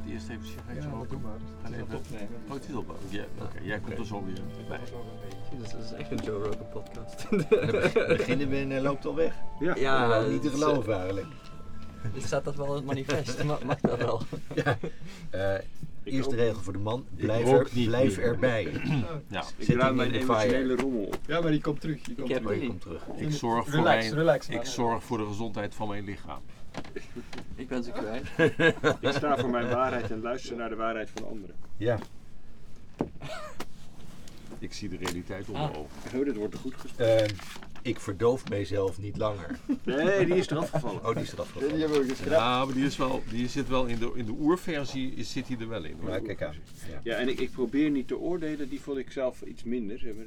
gaat eerst even sigaretje Ja, roken. doe maar. Gaan even... Oh, het is al ja, Oké, jij komt er zo weer bij. Dat is echt een Joe Rogan podcast. We beginnen we en loopt al weg. Ja. ja, niet te geloven eigenlijk. eh, Staat dat wel in het manifest? Ma- Mag dat wel? Ja. Eh, eerste regel voor de man, blijf, er, blijf erbij. Ja, Ik ruim mijn emotionele rommel op. Ja, maar die komt terug. Die komt heb Oh, terug. je komt terug. ik zorg, voor Relax, mijn, relax, ik zorg voor de gezondheid van mijn lichaam. Ik ben ze kwijt. Ik sta voor mijn waarheid en luister naar de waarheid van anderen. Ja. Ik zie de realiteit onder Ah. ogen. Oh, dit wordt er goed gesproken. Eh, ik verdoof mijzelf niet langer. Nee, die is eraf gevallen. Oh, die is eraf gevallen. hebben we ook eens Ja, maar die, is wel, die zit wel in de, in de oerversie, is, zit hij er wel in. Hoor. Maar kijk aan. Ja. Ja, en ik, ik probeer niet te oordelen, die vond ik zelf iets minder. zeg maar.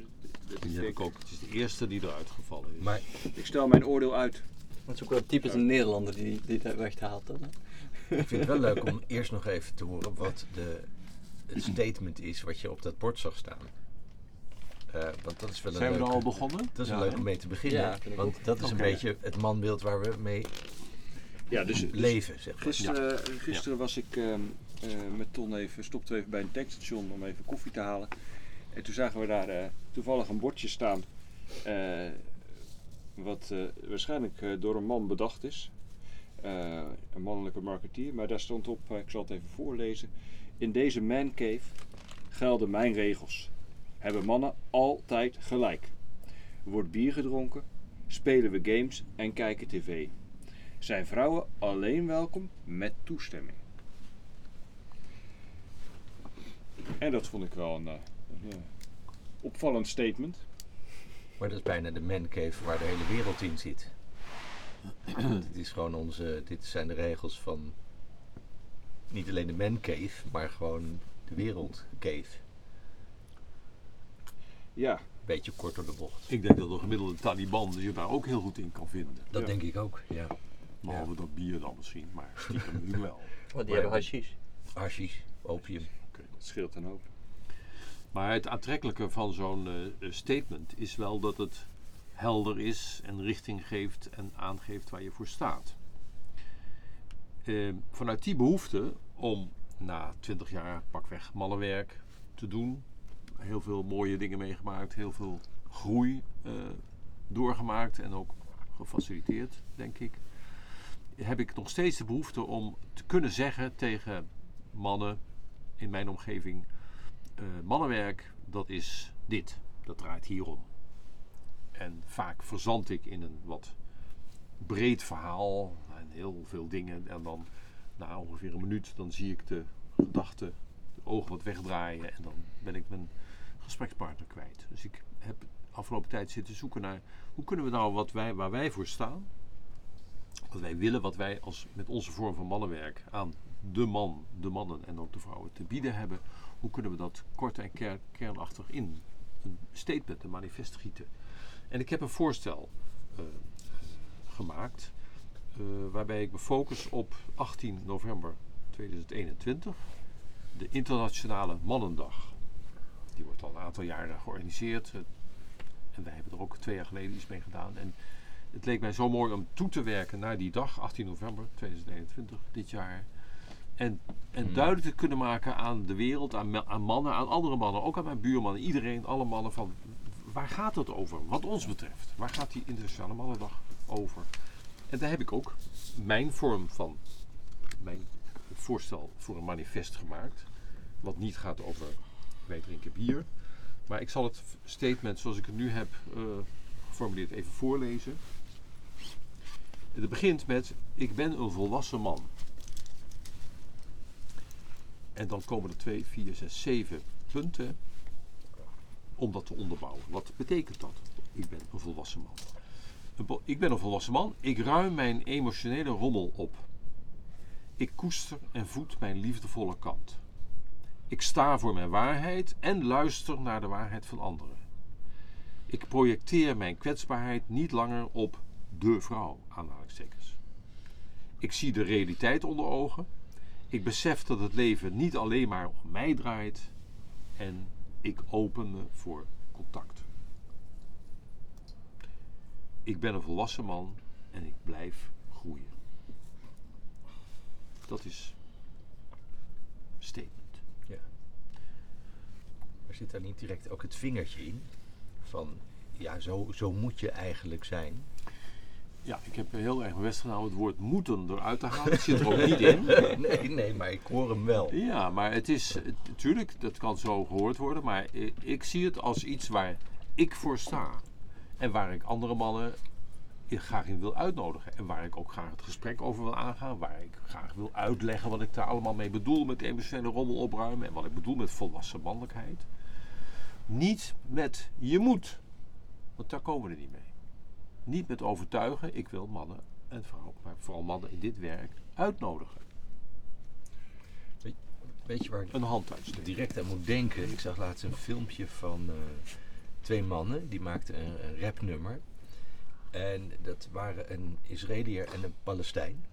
Dat Die is ik ook. Het is de eerste die eruit gevallen is. Maar Ik stel mijn oordeel uit. Dat is ook wel typisch een Nederlander die, die dat weghaalt. Dan, hè? ik vind het wel leuk om eerst nog even te horen wat de, het statement is wat je op dat bord zag staan. Eh, want dat is wel een Zijn we er leuke- al begonnen? Dat is Ja, wel leuk om mee te beginnen. Ja, want dat is een beetje het manbeeld waar we mee Ja, dus, dus leven, zeg maar. gisteren, gisteren was ik ehm, eh, met Ton even, stopten we even bij een tankstation om even koffie te halen. En toen zagen we daar eh, toevallig een bordje staan. Wat eh, waarschijnlijk eh, door een man bedacht is. Eh, een mannelijke marketeer. Maar daar stond op, ik zal het even voorlezen. In deze man cave gelden mijn regels. Hebben mannen altijd gelijk. Wordt bier gedronken, spelen we games en kijken tv. Zijn vrouwen alleen welkom met toestemming. En dat vond ik wel een, een, opvallend statement. Maar dat is bijna de man cave waar de hele wereld in zit. dit is gewoon onze, dit zijn de regels van niet alleen de man cave, maar gewoon de wereld cave. Ja, Beetje kort door de bocht. Ik denk dat de gemiddelde Taliban je daar ook heel goed in kan vinden. Dat Ja. denk ik ook, ja. Behalve dat bier dan misschien, maar stiekem nu wel. Want die hebben hashish. Hashish, opium. dat scheelt een hoop. Maar het aantrekkelijke van zo'n eh, statement is wel dat het helder is en richting geeft en aangeeft waar je voor staat. Eh, vanuit die behoefte om na 20 jaar pakweg mannenwerk te doen, heel veel mooie dingen meegemaakt, heel veel groei eh, doorgemaakt en ook gefaciliteerd, denk ik, heb ik nog steeds de behoefte om te kunnen zeggen tegen mannen in mijn omgeving: eh, mannenwerk, dat is dit. Dat draait hierom. En vaak verzand ik in een wat breed verhaal en heel veel dingen. En dan na ongeveer een minuut, dan zie ik de gedachten, de ogen wat wegdraaien. En dan ben ik mijn gesprekspartner kwijt. Dus ik heb afgelopen tijd zitten zoeken naar hoe kunnen we nou wat wij, waar wij voor staan, wat wij willen, wat wij als, met onze vorm van mannenwerk aan de man, de mannen en ook de vrouwen te bieden hebben, hoe kunnen we dat kort en ker- kernachtig in een statement, een manifest gieten. En ik heb een voorstel eh, gemaakt, eh, waarbij ik me focus op 18 november 2021, de Internationale Mannendag. Die wordt al een aantal jaren georganiseerd. eh, en wij hebben er ook twee jaar geleden iets mee gedaan. En het leek mij zo mooi om toe te werken naar die dag, 18 november 2021, dit jaar. En, en Hmm. duidelijk te kunnen maken aan de wereld, aan, mannen, aan andere mannen, ook aan mijn buurmannen, iedereen, alle mannen van waar gaat het over, wat ons betreft? Waar gaat die Internationale Mannendag over? En daar heb ik ook mijn vorm van, mijn voorstel voor een manifest gemaakt. Wat niet gaat over wij drinken bier. Maar ik zal het statement zoals ik het nu heb eh, geformuleerd even voorlezen. Het begint met: Ik ben een volwassen man. En dan komen er 2, 4, 6, 7 punten om dat te onderbouwen. Wat betekent dat? Ik ben een volwassen man. Ik ben een volwassen man. Ik ruim mijn emotionele rommel op. Ik koester en voed mijn liefdevolle kant. Ik sta voor mijn waarheid en luister naar de waarheid van anderen. Ik projecteer mijn kwetsbaarheid niet langer op de vrouw, aanhalingstekens. Ik zie de realiteit onder ogen. Ik besef dat het leven niet alleen maar om mij draait en ik open me voor contact. Ik ben een volwassen man en ik blijf groeien. Dat is statement. Ja. Maar zit daar niet direct ook het vingertje in? Van ja, zo, zo moet je eigenlijk zijn. Ja, ik heb heel erg mijn best gedaan om het woord moeten eruit te halen. Het zit er ook niet in. nee, nee, maar ik hoor hem wel. Ja, maar het is natuurlijk, dat kan zo gehoord worden, maar ik zie het als iets waar ik voor sta. En waar ik andere mannen graag in wil uitnodigen. En waar ik ook graag het gesprek over wil aangaan. Waar ik graag wil uitleggen wat ik daar allemaal mee bedoel met emotionele rommel opruimen. En wat ik bedoel met volwassen mannelijkheid. Niet met je moet. Want daar komen we er niet mee. Niet met overtuigen. Ik wil mannen en vrouwen, maar vooral mannen in dit werk uitnodigen. Weet je waar Een hand uitsteken. direct aan moet denken? Ik zag laatst een filmpje van eh, twee mannen. Die maakten een, een rapnummer. En dat waren een Israëliër en een Palestijn.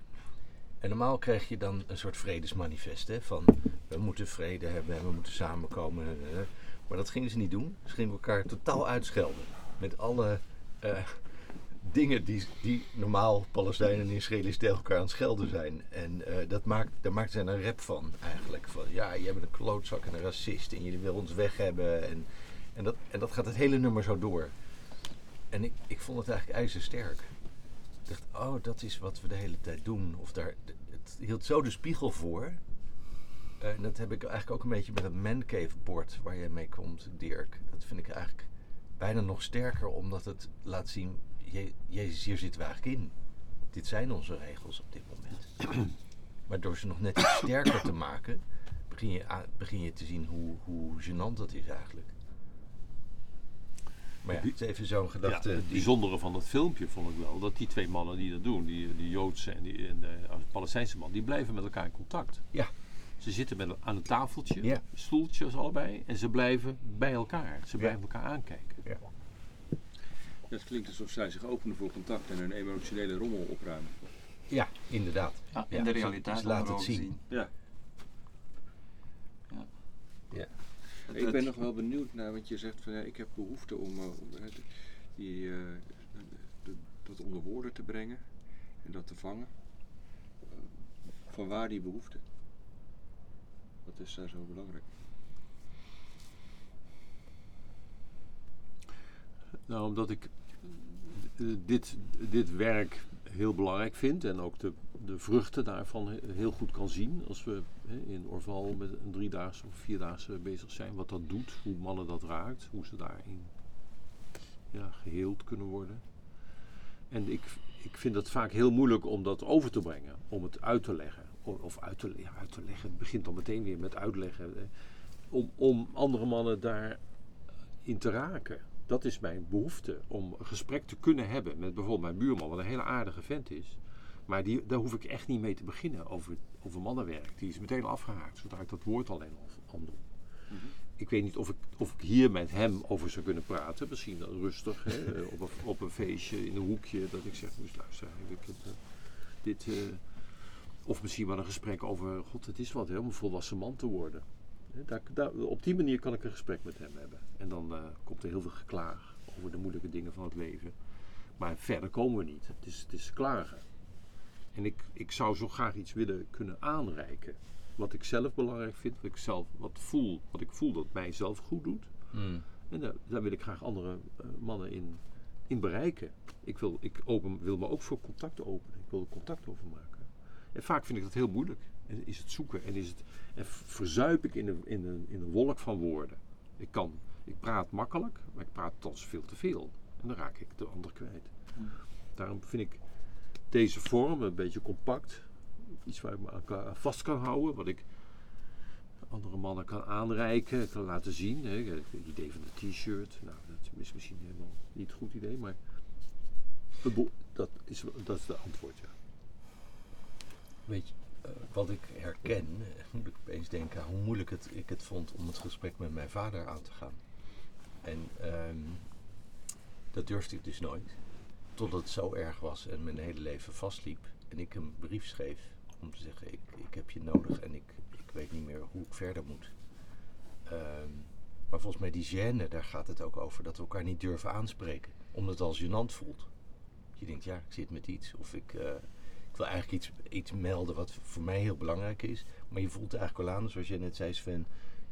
En normaal krijg je dan een soort vredesmanifest. Hè? Van we moeten vrede hebben en we moeten samenkomen. Maar dat gingen ze niet doen. Ze gingen elkaar totaal uitschelden. Met alle eh, dingen die, die normaal Palestijnen en Israëli's tegen elkaar aan het schelden zijn. En eh, dat maakt, daar maakten ze een rap van eigenlijk. Van ja, jij bent een klootzak en een racist en jullie willen ons weg hebben. En, en, dat, en dat gaat het hele nummer zo door. En ik, ik vond het eigenlijk ijzersterk. Ik dacht, oh, dat is wat we de hele tijd doen. Of daar, het hield zo de spiegel voor. Eh, en dat heb ik eigenlijk ook een beetje met het mancave bord waar jij mee komt, Dirk. Dat vind ik eigenlijk bijna nog sterker, omdat het laat zien, je, Jezus, hier zitten we eigenlijk in. Dit zijn onze regels op dit moment. maar door ze nog net iets sterker te maken, begin je, begin je te zien hoe, hoe gênant dat is eigenlijk. Maar ja, het is even zo'n gedachte. Ja, het die- bijzondere van dat filmpje vond ik wel dat die twee mannen die dat doen, die, die Joodse en, die, en de Palestijnse man, die blijven met elkaar in contact. Ja. Ze zitten met, aan een tafeltje, Ja. stoeltjes allebei, en ze blijven bij elkaar. Ze blijven elkaar aankijken. Het klinkt alsof zij zich openen voor contact en hun emotionele rommel opruimen. Ja, inderdaad. Ja, in Ja, de realiteit laten onder het zien. Ja. Ja. Ja. Het- Ik ben het- nog wel benieuwd naar, want je zegt van ja, ik heb behoefte om, eh, om die, eh, de- dat onder woorden te brengen en dat te vangen. Eh, van waar die behoefte? Wat is daar zo belangrijk? Nou, omdat ik dit, dit werk heel belangrijk vind en ook de, de vruchten daarvan he- heel goed kan zien. Als we in Orval met een driedaagse of vierdaagse bezig zijn, wat dat doet, hoe mannen dat raakt, hoe ze daarin ja, geheeld kunnen worden. En ik, ik vind het vaak heel moeilijk om dat over te brengen, om het uit te leggen. Of uit te, uit te leggen, het begint dan meteen weer met uitleggen. eh, Om, om andere mannen daarin te raken. Dat is mijn behoefte, om een gesprek te kunnen hebben met bijvoorbeeld mijn buurman, wat een hele aardige vent is. Maar die, daar hoef ik echt niet mee te beginnen over, over mannenwerk. Die is meteen afgehaakt, zodra ik dat woord alleen al aan doe. Ik weet niet of ik, of ik hier met hem over zou kunnen praten. Misschien dan rustig, hè, eh, op, een, op een feestje, in een hoekje. Dat ik zeg, dus luister, ik heb eh, dit... eh, of misschien wel een gesprek over, god, het is wat hè, om een volwassen man te worden. Hè, Daar, daar, op die manier kan ik een gesprek met hem hebben. En dan eh, komt er heel veel geklaag over de moeilijke dingen van het leven. Maar verder komen we niet. Het is, het is klagen. En ik, ik zou zo graag iets willen kunnen aanreiken. Wat ik zelf belangrijk vind, wat ik zelf wat voel, wat ik voel dat mij zelf goed doet. Mm. En daar, daar wil ik graag andere eh, mannen in, in bereiken. Ik, wil, ik open, wil me ook voor contact openen. Ik wil er contact over maken. En vaak vind ik dat heel moeilijk. En is het zoeken en, is het, en verzuip ik in een, in, een, in een wolk van woorden. Ik, kan, ik praat makkelijk, maar ik praat soms veel te veel. En dan raak ik de ander kwijt. Daarom vind ik deze vorm een beetje compact. Iets waar ik me aan vast kan houden. Wat ik andere mannen kan aanreiken, kan laten zien. Hè. Het idee van de t-shirt. Nou, dat is misschien helemaal niet het goed idee, maar dat is, dat is de antwoord, ja. Weet je, eh, wat ik herken, eh, moet ik opeens denken hoe moeilijk het, ik het vond om het gesprek met mijn vader aan te gaan. En ehm, dat durfde ik dus nooit. Totdat het zo erg was en mijn hele leven vastliep. En ik een brief schreef om te zeggen, ik, ik heb je nodig en ik, ik weet niet meer hoe ik verder moet. Ehm, maar volgens mij die gêne, daar gaat het ook over. Dat we elkaar niet durven aanspreken. Omdat het als gênant voelt. Je denkt, ja, ik zit met iets. Of ik, eh, wil eigenlijk iets, iets melden wat voor mij heel belangrijk is. Maar je voelt eigenlijk al aan, zoals jij net zei Sven.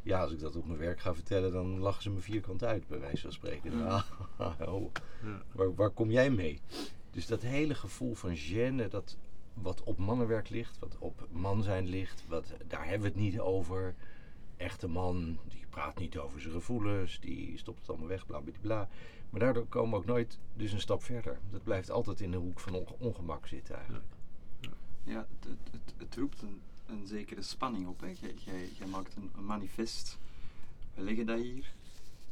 Ja, als ik dat op mijn werk ga vertellen, dan lachen ze me vierkant uit, bij wijze van spreken. Ja. Oh, waar, waar kom jij mee? Dus dat hele gevoel van gêne, dat wat op mannenwerk ligt, wat op man zijn ligt, wat, daar hebben we het niet over. Echte man, die praat niet over zijn gevoelens, die stopt het allemaal weg, bla bla bla. Maar daardoor komen we ook nooit dus een stap verder. Dat blijft altijd in de hoek van onge- ongemak zitten eigenlijk. Ja, het, het, het, het roept een, een zekere spanning op. Hè. Jij, jij, maakt een, manifest. We leggen dat hier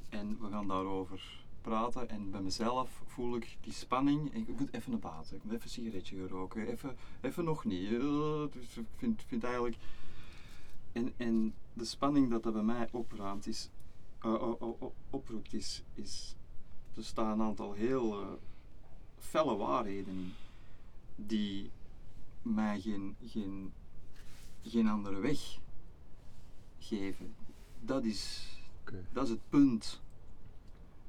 en we gaan daarover praten. En bij mezelf voel ik die spanning. Ik moet even naar buiten, ik moet even een sigaretje gaan roken. Even, even nog niet. Eh, Dus ik vind, vind eigenlijk. En, en de spanning dat dat bij mij opraamt is, o- oproept, is, is. Er staan een aantal heel eh, felle waarheden. Die mij geen, geen, geen andere weg geven. Dat is, Oké. dat is het punt.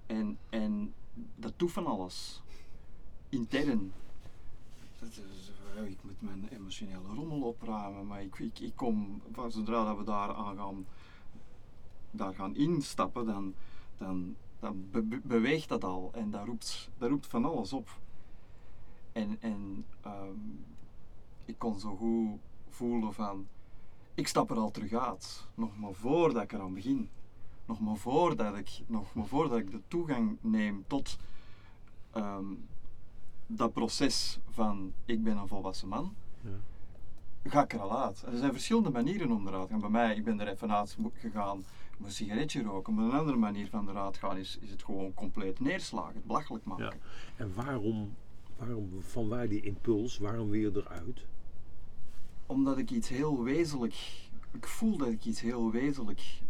En, en dat doet van alles. Intern. Dat is, eh, ik moet mijn emotionele rommel opruimen, maar ik, ik, ik kom, van zodra dat we daar aan gaan, daar gaan instappen, dan, dan, dan be- be- beweegt dat al en dat roept, dat roept van alles op. En, en ehm, ik kon zo goed voelen van, ik stap er al terug uit. Nog maar voordat ik eraan begin. Nog maar voordat ik, nog maar voordat ik de toegang neem tot ehm, dat proces van, ik ben een volwassen man. Ja. Ga ik er al uit. Er zijn verschillende manieren om eruit te gaan. Bij mij, ik ben er even uit gegaan, ik een sigaretje roken. Maar een andere manier van eruit gaan is, is het gewoon compleet neerslagen, het belachelijk maken. Ja. En waarom, waarom, van waar die impuls, waarom je eruit? Omdat ik iets heel wezenlijk, ik voel dat ik iets heel wezenlijk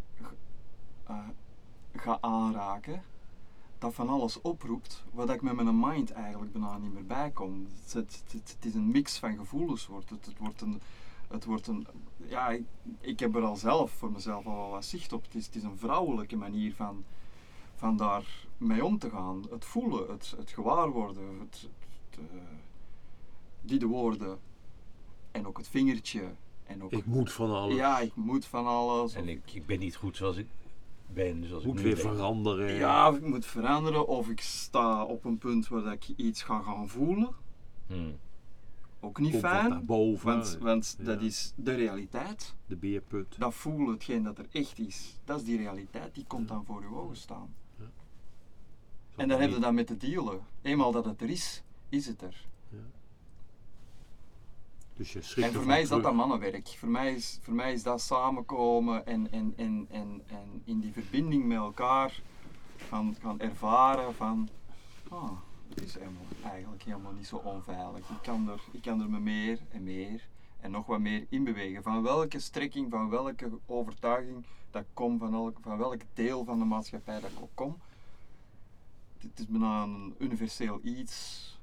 eh, ga aanraken, dat van alles oproept, waar ik met mijn mind eigenlijk bijna niet meer bij kom. Het, het, het, is een mix van gevoelens wordt het. Het wordt een, het wordt een ja, ik, ik heb er al zelf voor mezelf al wel wat zicht op. Het is, het is een vrouwelijke manier van, van daar mee om te gaan. Het voelen, het, het gewaarworden, het, eh, die de woorden en ook het vingertje. En ook, Ik moet van alles. ja, ik moet van alles. En ik, ik ben niet goed zoals ik ben, zoals moet ik weer ben. veranderen. Ja, of ik moet veranderen of ik sta op een punt waar dat ik iets ga gaan voelen. Hmm. Ook niet Komt fijn, boven. want, want Ja. dat is de realiteit. De beerput. Dat voelen, hetgeen dat er echt is, dat is die realiteit, die komt dan voor uw ogen staan. En dan heb je dat met te dealen. Eenmaal dat het er is, is het er. Dus je schrikt En voor mij is dat terug. dat mannenwerk. Voor mij is, voor mij is dat samenkomen en, en, en, en, en in die verbinding met elkaar gaan, gaan ervaren van... Oh, het is helemaal, eigenlijk helemaal niet zo onveilig. Ik kan, er, ik kan er me meer en meer en nog wat meer in bewegen. Van welke strekking, van welke overtuiging dat kom, van, elk, van welk deel van de maatschappij dat ik ook kom. Het is bijna een universeel iets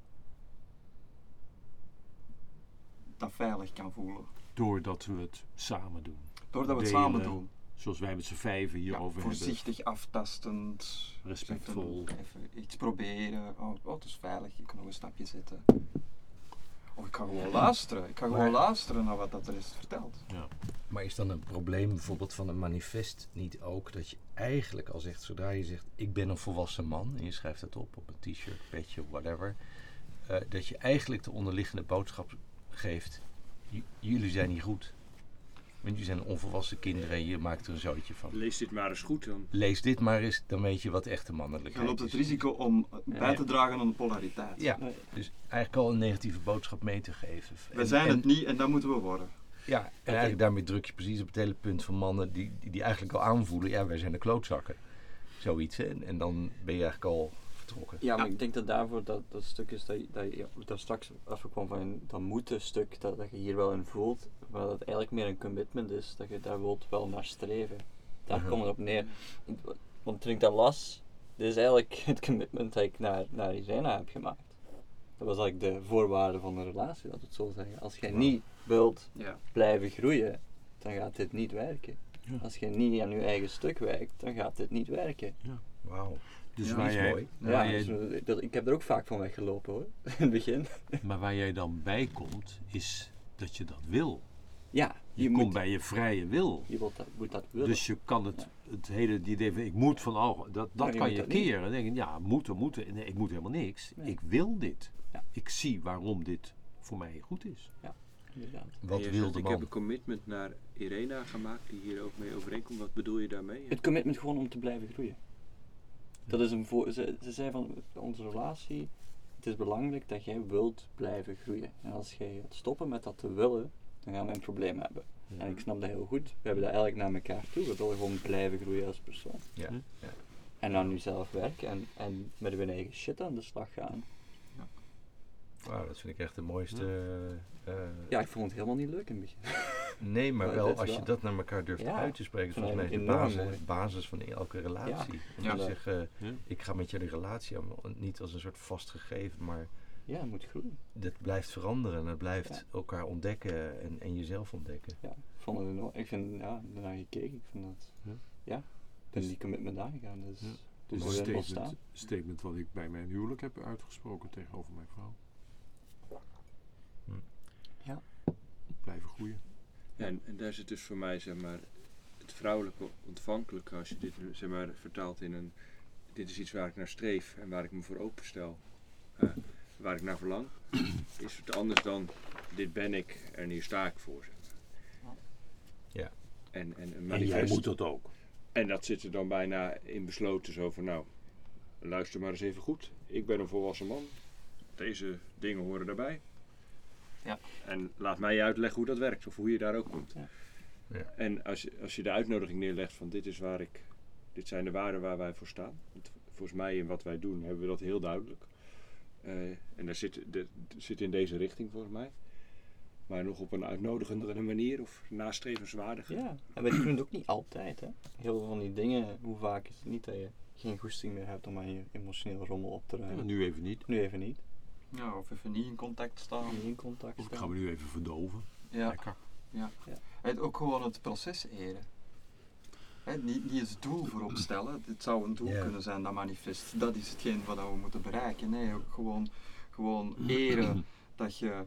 dat veilig kan voelen. Doordat we het samen doen. Doordat we het Delen, samen doen. Zoals wij met z'n vijven Ja, hierover hebben. voorzichtig aftastend. Respectvol. Even, iets proberen. Oh, oh, het is veilig, ik kan nog een stapje zetten. Of ik ga gewoon luisteren. Ik ga gewoon Maar- luisteren naar wat dat er is verteld. Maar is dan een probleem bijvoorbeeld van een manifest niet ook dat je eigenlijk al zegt, zodra je zegt ik ben een volwassen man en je schrijft het op op een t-shirt, petje, whatever, eh, dat je eigenlijk de onderliggende boodschap geeft, "J- jullie zijn niet goed. Want jullie zijn onvolwassen kinderen en je maakt er een zootje van. Lees dit maar eens goed dan. Lees dit maar eens, dan weet je wat echte Je mannelijkheid loopt het is. risico om bij te dragen aan de polariteit. Ja, dus eigenlijk al een negatieve boodschap mee te geven. We En- zijn en- het niet en dat moeten we worden. Ja, en eigenlijk daarmee druk je precies op het hele punt van mannen die, die, die eigenlijk al aanvoelen, ja, wij zijn de klootzakken. Zoiets, hè. En, en dan ben je eigenlijk al vertrokken. Ja, maar ik denk dat daarvoor dat, dat stuk is dat je, dat je daar straks afgekwam van dat moeten stuk dat, dat je hier wel in voelt, maar dat het eigenlijk meer een commitment is, dat je daar wilt wel naar streven. Daar Mhm. komt het op neer. Want toen ik dat las, dit is eigenlijk het commitment dat ik naar, naar Irena heb gemaakt. Dat was eigenlijk de voorwaarde van de relatie, dat we het zo zeggen. Als jij niet wilt Ja. blijven groeien, dan gaat dit niet werken. Ja. Als je niet aan je eigen stuk werkt, dan gaat dit niet werken. Wauw. Dus Ja, waar, dat is jij, mooi. Ja, waar, jij, dus, dat, ik heb er ook vaak van weggelopen hoor, in het begin. maar waar jij dan bij komt, is dat je dat wil. Ja, Je, je, komt moet, bij je vrije wil. je wilt dat, moet dat willen. Dus je kan het, het hele idee van ik moet van al, dat, dat Ja, je kan je dat niet. keren. Dan denk je, ja, moeten, moeten. Nee, ik moet helemaal niks. Nee. Ik wil dit. Ja. Ik zie waarom dit voor mij goed is. Inderdaad. Wat Je wil zegt, de Ik heb een commitment naar Irena gemaakt die hier ook mee overeenkomt. Wat bedoel je daarmee? Het commitment gewoon om te blijven groeien. Dat is een voor, ze, ze zei van onze relatie, het is belangrijk dat jij wilt blijven groeien. En als jij gaat stoppen met dat te willen, dan gaan we een probleem hebben. En ik snap dat heel goed. We hebben dat eigenlijk naar elkaar toe. We willen gewoon blijven groeien als persoon. Ja. Hm. ja. En aan nu zelf werken en, en met hun eigen shit aan de slag gaan. Wauw, dat vind ik echt de mooiste. eh, Ja, ik vond het helemaal niet leuk in het begin. nee, maar Maar wel als je dat naar elkaar durft Ja, uit te spreken. Volgens mij is de basis, van elke relatie. Om Ja. te zeggen, Ja. ik ga met jullie relatie aan, niet als een soort vastgegeven, maar Ja, het moet groeien. dat blijft veranderen en het blijft Ja. elkaar ontdekken en, en jezelf ontdekken. Ja, ik vond het enorm. Ik vind, ja, daarna gekeken. Ik vind dat, Ja. ja, ben Dus- die commitment aangegaan. Dus, Ja. dus een statement wat ik bij mijn huwelijk heb uitgesproken tegenover mijn vrouw. Hm. Ja. Blijven groeien. Ja, en, en daar zit dus voor mij zeg maar, het vrouwelijke ontvankelijke, als je dit zeg maar, vertaalt in een. Dit is iets waar ik naar streef en waar ik me voor openstel, eh, waar ik naar verlang, is het anders dan dit ben ik en hier sta ik voor. Zeg maar. Ja. En, en, een En jij moet dat ook. En dat zit er dan bijna in besloten zo van nou, luister maar eens even goed. Ik ben een volwassen man. Deze dingen horen daarbij. Ja. En laat mij je uitleggen hoe dat werkt of hoe je daar ook komt. Ja. Ja. En als je, als je de uitnodiging neerlegt van dit is waar ik, dit zijn de waarden waar wij voor staan. Want volgens mij in wat wij doen hebben we dat heel duidelijk. Eh, en daar zit, de, zit in deze richting volgens mij. Maar nog op een uitnodigende manier of nastrevenswaardige. Ja, en wij doen het ook niet altijd. Hè. Heel veel van die dingen, hoe vaak is het niet dat je geen goesting meer hebt om aan je emotionele rommel op te Ja, ruimen. nu even niet. Nu even niet. Ja, of even niet in contact staan. Niet in contact Of ik ga staan. me nu even verdoven. Ja. Lekker. Het, ook gewoon het proces eren. Hè, niet, niet het doel voorop stellen. Het zou een doel Ja. kunnen zijn, dat manifest. Dat is hetgeen wat we moeten bereiken. Nee, ook gewoon, gewoon eren dat je.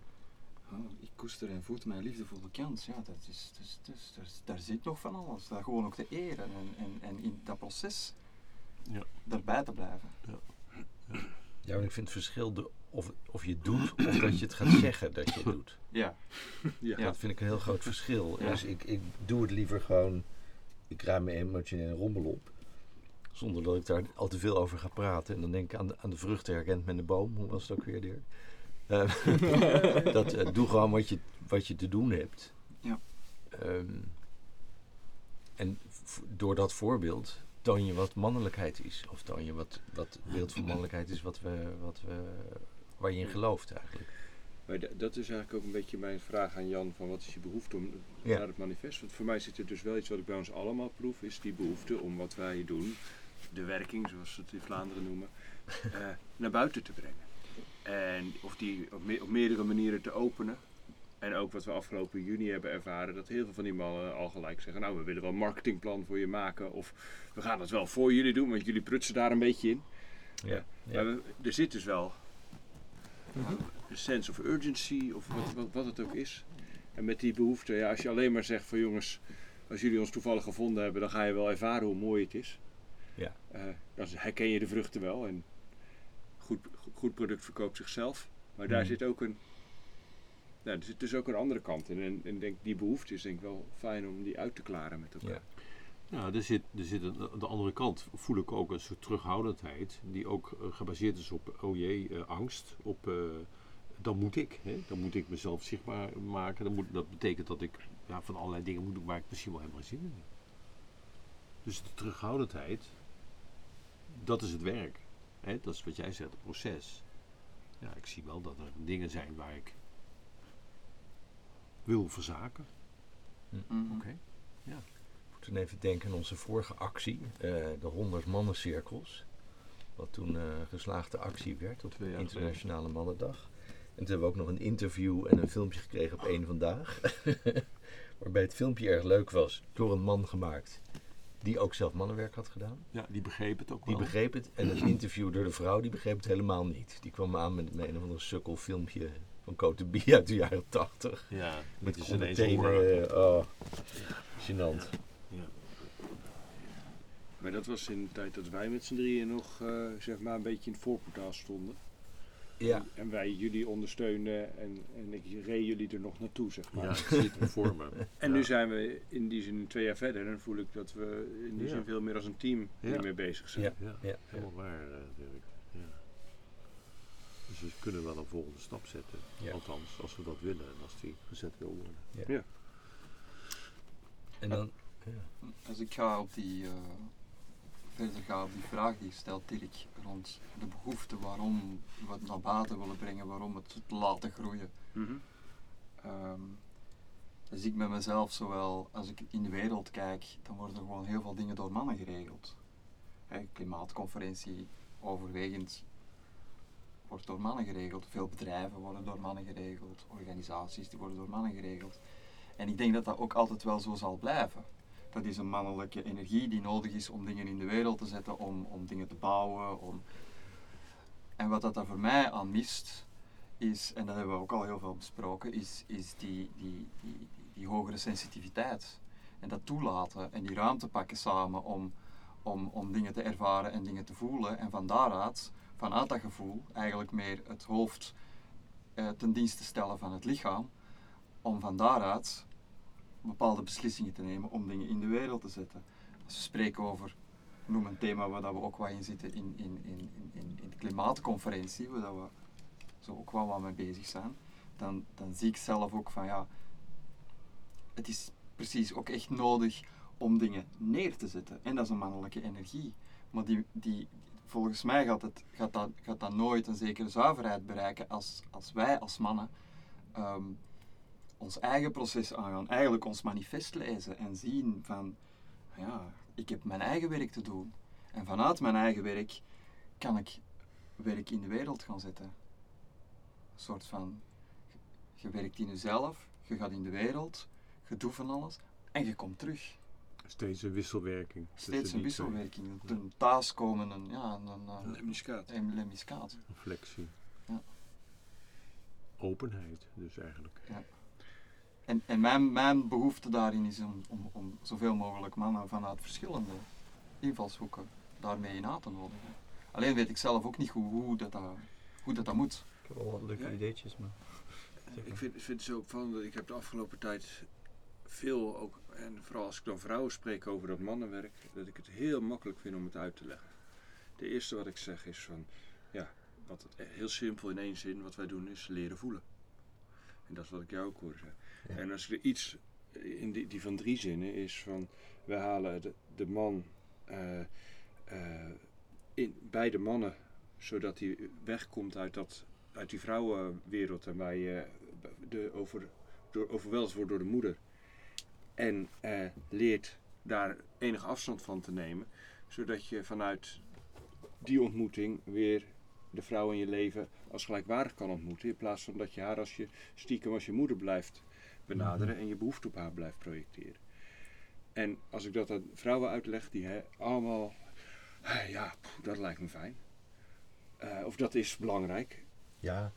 Oh, ik koester en voed mijn liefdevolle kans. Ja, dat is, dus, dus, dus, daar zit nog van alles. Dat gewoon ook te eren en, en, en in dat proces Ja. daarbij te blijven. Ja, maar ik vind het verschil de, of, of je doet of dat je het gaat zeggen dat je het doet. Ja, Ja. Ja. Dat vind ik een heel groot verschil. Ja. Dus ik, ik doe het liever gewoon, ik ruim mijn emotionele rommel op. Zonder dat ik daar al te veel over ga praten. En dan denk ik aan de, aan de vruchten herkent men de boom. Hoe was het ook weer, Dirk? Eh, dat, eh, doe gewoon wat je, wat je te doen hebt. Ja. Ehm, en door dat voorbeeld toon je wat mannelijkheid is. Of toon je wat, wat beeld van mannelijkheid is wat we, wat we, waar je in gelooft eigenlijk. Maar dat is eigenlijk ook een beetje mijn vraag aan Jan: van wat is je behoefte om Ja. naar het manifest? Want voor mij zit er dus wel iets wat ik bij ons allemaal proef, is die behoefte om wat wij doen, de werking zoals ze het in Vlaanderen noemen, eh, naar buiten te brengen. En of die op, me- op meerdere manieren te openen. En ook wat we afgelopen juni hebben ervaren, dat heel veel van die mannen al gelijk zeggen: Nou, we willen wel een marketingplan voor je maken. Of we gaan het wel voor jullie doen, want jullie prutsen daar een beetje in. Ja. Maar we- er zit dus wel een sense of urgency, of wat, wat, wat het ook is. En met die behoefte, ja, als je alleen maar zegt van jongens, als jullie ons toevallig gevonden hebben, dan ga je wel ervaren hoe mooi het is. Ja. Eh, dan herken je de vruchten wel en goed, goed product verkoopt zichzelf. Maar daar Mhm. zit ook een, nou, er zit dus ook een andere kant in. En, en denk, die behoefte is denk ik wel fijn om die uit te klaren met elkaar. Ja. Ja, er zit, er zit de andere kant voel ik ook een soort terughoudendheid die ook eh, gebaseerd is op, oh jee, eh, angst. Op, eh, dan moet ik, hè? dan moet ik mezelf zichtbaar maken. Dan moet, dat betekent dat ik ja, van allerlei dingen moet doen waar ik misschien wel helemaal zin in heb. Dus de terughoudendheid, dat is het werk. Hè? Dat is wat jij zegt, het proces. Ja, ik zie wel dat er dingen zijn waar ik wil verzaken. Mhm. Oké. Toen even denken aan onze vorige actie, eh, de 100 mannencirkels. Wat toen eh geslaagde actie werd op de Internationale Mannendag. En toen hebben we ook nog een interview en een filmpje gekregen op één vandaag. Waarbij het filmpje erg leuk was, door een man gemaakt. Die ook zelf mannenwerk had gedaan. Ja, die begreep het ook Die wel. begreep het. En het interview door de vrouw, die begreep het helemaal niet. Die kwam aan met, met een of andere sukkel filmpje van Cote B uit de jaren 80. Ja, Met is ineens horen. eh, oh, gênant. Ja. Maar dat was in de tijd dat wij met z'n drieën nog eh, zeg maar een beetje in het voorportaal stonden. Ja. En wij jullie ondersteunden en, en ik reed jullie er nog naartoe, zeg maar. Ja, ik zie het me voor me. En Ja. nu zijn we in die zin twee jaar verder en voel ik dat we in die Ja. zin veel meer als een team Ja. hiermee bezig zijn. Ja. Ja, Ja, helemaal waar, eh, Dirk. Ja. Dus we kunnen wel een volgende stap zetten. Ja. Althans, als we dat willen en als die gezet wil worden. En dan, Als ik ga op die, eh, verder ga op die vraag die stelt Dirk rond de behoefte waarom we het naar buiten willen brengen, waarom het te laten groeien. Ehm, dus ik met mezelf, zowel als ik in de wereld kijk, dan worden er gewoon heel veel dingen door mannen geregeld. Hè, klimaatconferentie, overwegend wordt door mannen geregeld. Veel bedrijven worden door mannen geregeld, organisaties die worden door mannen geregeld. En ik denk dat dat ook altijd wel zo zal blijven. Dat is een mannelijke energie die nodig is om dingen in de wereld te zetten, om, om dingen te bouwen. Om... En wat dat daar voor mij aan mist, is, en dat hebben we ook al heel veel besproken, is, is die, die, die, die, hogere sensitiviteit. En dat toelaten en die ruimte pakken samen om, om, om dingen te ervaren en dingen te voelen. En van daaruit, vanuit dat gevoel, eigenlijk meer het hoofd eh, ten dienste stellen van het lichaam. Om van daaruit bepaalde beslissingen te nemen om dingen in de wereld te zetten. Als we spreken over, noem een thema waar dat we ook wat in zitten in, in, in, in, in, de klimaatconferentie, waar dat we zo ook wel wat mee bezig zijn, dan, dan zie ik zelf ook van ja, het is precies ook echt nodig om dingen neer te zetten. En dat is een mannelijke energie. Maar die, die, volgens mij gaat, het, gaat, dat, gaat dat nooit een zekere zuiverheid bereiken als, als wij als mannen ehm, ons eigen proces aangaan. Eigenlijk ons manifest lezen en zien van ja, ik heb mijn eigen werk te doen. En vanuit mijn eigen werk kan ik werk in de wereld gaan zetten. Een soort van, je werkt in jezelf, je gaat in de wereld, je doet van alles en je komt terug. Steeds een wisselwerking. Steeds een twee. wisselwerking. Een, thuiskomen, een, ja, een, een, Een lemniscaat. een lemniscaat. Een flexie. Ja. Openheid dus eigenlijk. En, en mijn, mijn behoefte daarin is om, om, om zoveel mogelijk mannen vanuit verschillende invalshoeken daarmee in aan te nodigen. Alleen weet ik zelf ook niet hoe, hoe, dat, dat, hoe dat, dat moet. Ik heb wel wat leuke Ja. ideetjes, maar... Ik vind, ik vind het zo opvallend dat ik heb de afgelopen tijd veel ook, en vooral als ik dan vrouwen spreek over dat mannenwerk, dat ik het heel makkelijk vind om het uit te leggen. De eerste wat ik zeg is van, ja, wat het, heel simpel in één zin, wat wij doen is leren voelen. En dat is wat ik jou ook hoorde zeggen. Ja. En als ik er iets in die, die van drie zinnen is van, we halen de, de man eh, eh, in, bij de mannen, zodat hij wegkomt uit, dat, uit die vrouwenwereld en wij eh, de, over, door, overweldigd wordt door de moeder. En eh, leert daar enige afstand van te nemen, zodat je vanuit die ontmoeting weer de vrouw in je leven als gelijkwaardig kan ontmoeten. In plaats van dat je haar als je stiekem als je moeder blijft benaderen en je behoefte op haar blijft projecteren. En als ik dat aan vrouwen uitleg, die hè, allemaal, eh, ja, dat lijkt me fijn. Eh, of dat is belangrijk. ja,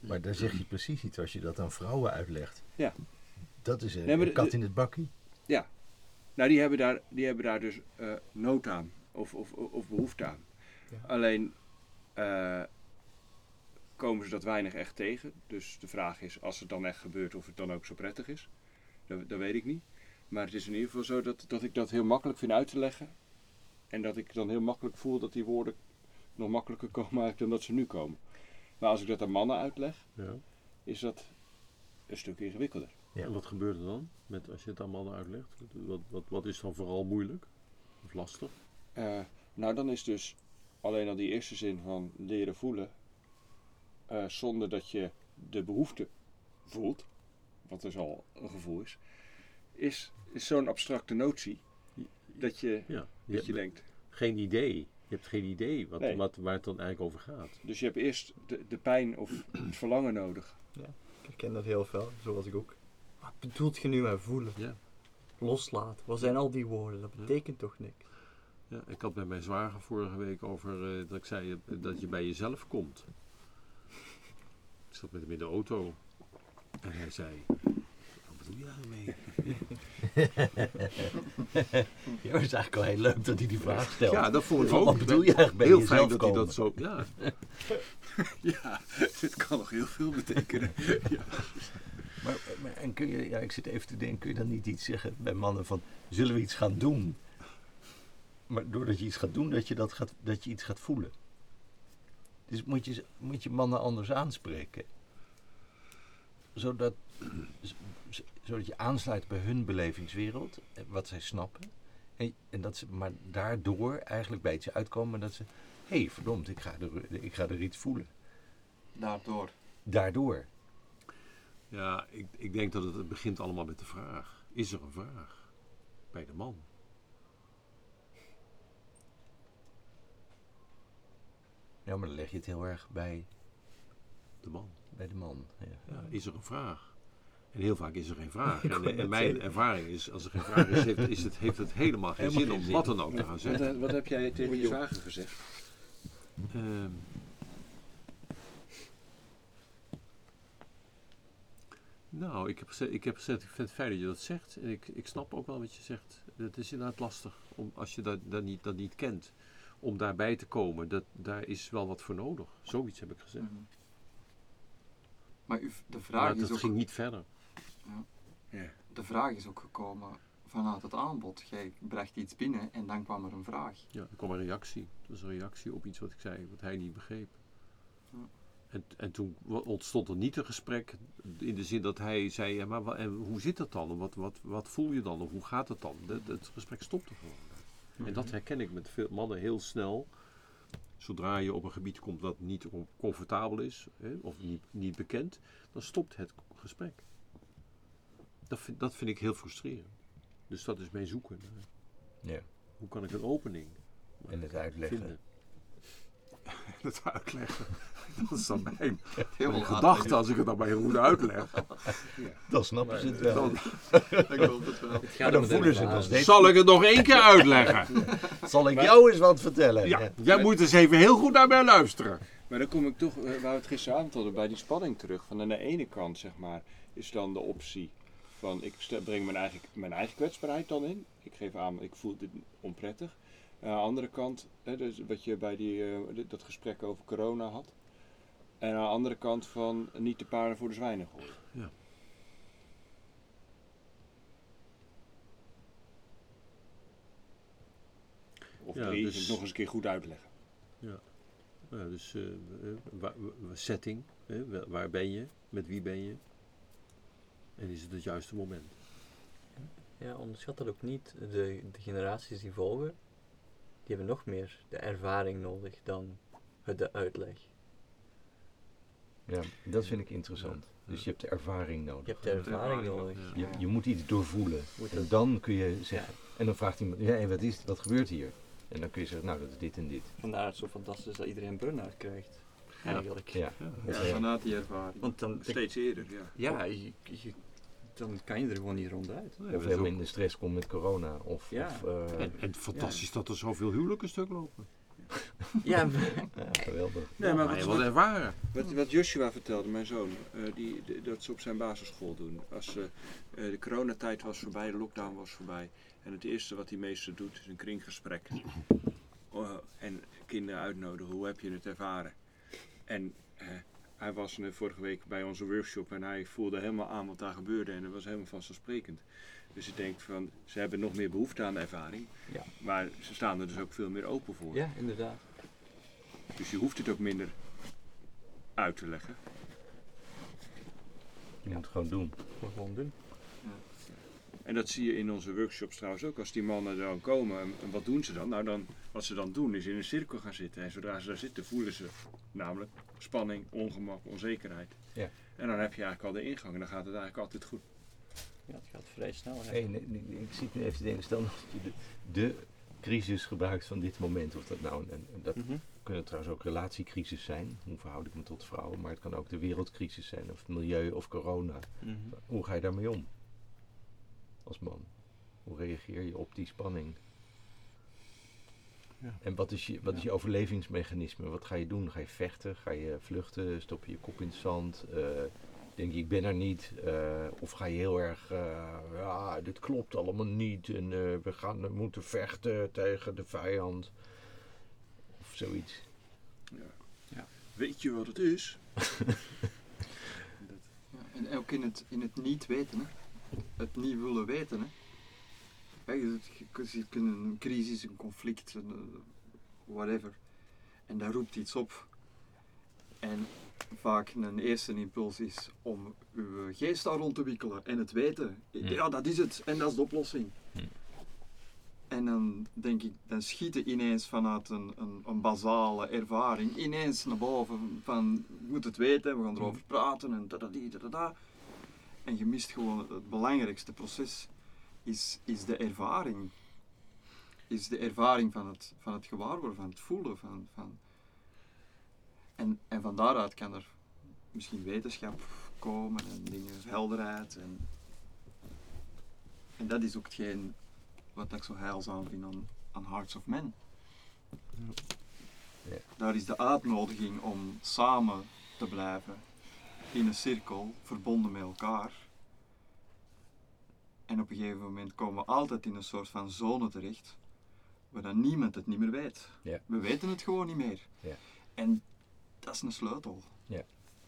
maar daar zeg je precies iets als je dat aan vrouwen uitlegt. Ja. Dat is een, Nee, maar een de- kat in het bakkie. Nou, die hebben daar, die hebben daar dus eh, nood aan of, of, of behoefte aan. Ja. Alleen eh, komen ze dat weinig echt tegen. Dus de vraag is, als het dan echt gebeurt, of het dan ook zo prettig is. Dat, dat weet ik niet. Maar het is in ieder geval zo dat, dat ik dat heel makkelijk vind uit te leggen. En dat ik dan heel makkelijk voel dat die woorden nog makkelijker komen dan dat ze nu komen. Maar als ik dat aan mannen uitleg, Ja. is dat een stuk ingewikkelder. Ja. En wat gebeurt er dan met, als je het aan mannen uitlegt? Wat, wat, wat is dan vooral moeilijk? Of lastig? Eh, nou, dan is dus alleen al die eerste zin van leren voelen, eh, zonder dat je de behoefte voelt, wat dus al een gevoel is, is, is zo'n abstracte notie dat je, Ja. Je dat je hebt denkt. geen idee. Je hebt geen idee wat, Nee. wat, waar het dan eigenlijk over gaat. Dus je hebt eerst de, de pijn of het verlangen nodig. Ik herken dat heel veel, zoals ik ook. Wat bedoelt je nu met voelen? Ja. Loslaten. Wat zijn al die woorden? Dat betekent toch niks? Ja, ik had met mijn zwager vorige week over eh, dat ik zei dat je bij jezelf komt. Ik zat met hem in de auto. En hij zei, wat bedoel je daarmee? Ja, het is eigenlijk wel heel leuk dat hij die vraag stelt. Ja, dat vond ik Wat ook. bedoel je eigenlijk bij Heel jezelf fijn dat hij dat zo... Ja, Ja, dit kan nog heel veel betekenen. ja. Maar, maar- en kun je, ja, ik zit even te denken, kun je dan niet iets zeggen bij mannen van, zullen we iets gaan doen? Maar doordat je iets gaat doen, dat je, dat gaat, dat je iets gaat voelen. Dus moet je, moet je mannen anders aanspreken. Zodat, zodat je aansluit bij hun belevingswereld, eh, wat zij snappen. En, en dat ze maar daardoor eigenlijk bij iets uitkomen dat ze, hé hey, verdomd, ik ga, er, ik ga er iets voelen. Daardoor. Daardoor. Ja ik, ik denk dat het, het begint allemaal met de vraag. Is er een vraag? Bij de man. Ja, maar dan leg je het heel erg bij, De man. bij de man. Ja. Ja, is er een vraag? En heel vaak is er geen vraag. En, en mijn ervaring is, als er geen vraag is, heeft, is het, heeft het helemaal geen Helemaal zin om wat dan ook te gaan zeggen. wat heb jij tegen je zwager gezegd? Ehm. Nou, ik heb, gezegd, ik heb gezegd, ik vind het fijn dat je dat zegt. En ik, ik snap ook wel wat je zegt. Het is inderdaad lastig, om, als je dat, dat, niet, dat niet kent, om daarbij te komen. Dat, daar is wel wat voor nodig. Zoiets heb ik gezegd. Mhm. Maar u, de, Maar vraag is dat ook, ging niet verder. Ja. de vraag is ook gekomen vanuit het aanbod. Jij bracht iets binnen en dan kwam er een vraag. Ja, er kwam een reactie. Dat was een reactie op iets wat ik zei, wat hij niet begreep. En, en toen ontstond er niet een gesprek in de zin dat hij zei, ja, maar en hoe zit dat dan? Wat, wat, wat voel je dan? Of hoe gaat het dan? Dat- het gesprek stopte gewoon. En dat herken ik met veel mannen heel snel. Zodra je op een gebied komt dat niet com- comfortabel is, hè, of niet, niet bekend, dan stopt het gesprek. Dat vind, dat vind ik heel frustrerend. Dus dat is mijn zoeken. Ja. Hoe kan ik een opening En het uitleggen. vinden? Het uitleggen. Dat is dan mijn, gedachte als ik het dan maar heel goed uitleg. Dan snappen ze het wel. Dan Ik geloof het wel. Het Maar gaat dan voelen ze het steeds. zal ik het nog één keer uitleggen. Zal ik jou eens wat vertellen? Ja, jij moet eens even heel goed naar mij luisteren. Maar dan kom ik toch, eh, waar we het gisteravond hadden, bij die spanning terug. Van aan de ene kant, zeg maar, is dan de optie van ik breng mijn eigen, mijn eigen kwetsbaarheid dan in. Ik geef aan, ik voel dit onprettig. Aan de andere kant, hè, dus wat je bij die, eh, dat gesprek over corona had. En aan de andere kant van niet de paarden voor de zwijnen gooien. Ja. Of Ja, drie, dus- nog eens een keer goed uitleggen. Ja, dus eh, eh, setting, hè, wa- waar ben je, met wie ben je? En is het het juiste moment? Ja, onderschat dat ook niet. De, de generaties die volgen, die hebben nog meer de ervaring nodig dan het de uitleg. Ja, dat vind ik interessant. Ja. Dus je hebt de ervaring nodig. Je hebt de ervaring nodig. Je, je moet iets doorvoelen. Moet En dan kun je zeggen. En dan vraagt iemand, ja, en wat is wat gebeurt hier? En dan kun je zeggen, nou, dat is dit en dit. Vandaar het zo fantastisch dat iedereen burn-out krijgt. Eigenlijk. Ja. Ja. Ja, vanuit die ervaring. Want dan, Steeds eerder, ja. ja, je, je- dan kan je er gewoon niet ronduit. Nee, Of ook- in de stress komt met corona. Of, Ja. of eh, en, en fantastisch dat er zoveel huwelijken stuk lopen. Ja, ja, geweldig. Nee, maar wat, wat ervaren. Wat, wat Joshua vertelde, mijn zoon, eh, die, die- dat ze op zijn basisschool doen. Als eh, eh, de coronatijd was voorbij, de lockdown was voorbij. En het eerste wat hij meester doet is een kringgesprek. Oh, en kinderen uitnodigen, hoe heb je het ervaren? En hij was eh, vorige week bij onze workshop en hij voelde helemaal aan wat daar gebeurde. En dat was helemaal vanzelfsprekend. Dus ik denk van, ze hebben nog meer behoefte aan ervaring. Ja. Maar ze staan er dus ook veel meer open voor. ja, inderdaad. Dus je hoeft het ook minder uit te leggen. Je moet het gewoon doen. Gewoon doen. En dat zie je in onze workshops trouwens ook. Als die mannen dan komen, en en wat doen ze dan? Nou, dan, wat ze dan doen is in een cirkel gaan zitten. En zodra ze daar zitten, voelen ze namelijk spanning, ongemak, onzekerheid. Ja. En dan heb je eigenlijk al de ingang en dan gaat het eigenlijk altijd goed. Ja, het gaat vrij snel. Hey, nee, nee, ik zit nu even te denken, stel dat je de, de crisis gebruikt van dit moment. Of dat nou, een- dat Mhm. kunnen trouwens ook relatiecrisis zijn. Hoe verhoud ik me tot vrouwen? Maar het kan ook de wereldcrisis zijn. Of milieu of corona. Mhm. Hoe ga je daarmee om? Als man. Hoe reageer je op die spanning? Ja. En wat is, je, wat is je overlevingsmechanisme? Wat ga je doen? Ga je vechten? Ga je vluchten? Stop je je kop in het zand? Eh, denk je, ik ben er niet? Eh, of ga je heel erg, eh, ja, dit klopt allemaal niet en we gaan we moeten vechten tegen de vijand? Of zoiets. Weet je wat het is? Ja, en ook in het, in het niet weten, hè. Het niet willen weten. Hè. Je je kunt een crisis, een conflict, een, eh, whatever. En daar roept iets op. En vaak een eerste impuls is om uw geest daar rond te wikkelen en het weten. Hmm. Ja, dat is het en dat is de oplossing. Hmm. En dan denk ik, dan schieten ineens vanuit een, een, een basale ervaring ineens naar boven van, je moet het weten, we gaan erover praten en da da da da da. En je mist gewoon het, het belangrijkste proces, is, is de ervaring. Is de ervaring van het, van het gewaarworden, van het voelen. Van, van en, en van daaruit kan er misschien wetenschap komen en dingen, helderheid. En, en dat is ook hetgeen wat ik zo heilzaam vind aan, aan Hearts of Men. Ja. Daar is de uitnodiging om samen te blijven in een cirkel, verbonden met elkaar. En op een gegeven moment komen we altijd in een soort van zone terecht, waar dan niemand het niet meer weet. Ja. We weten het gewoon niet meer. Ja. En dat is een sleutel.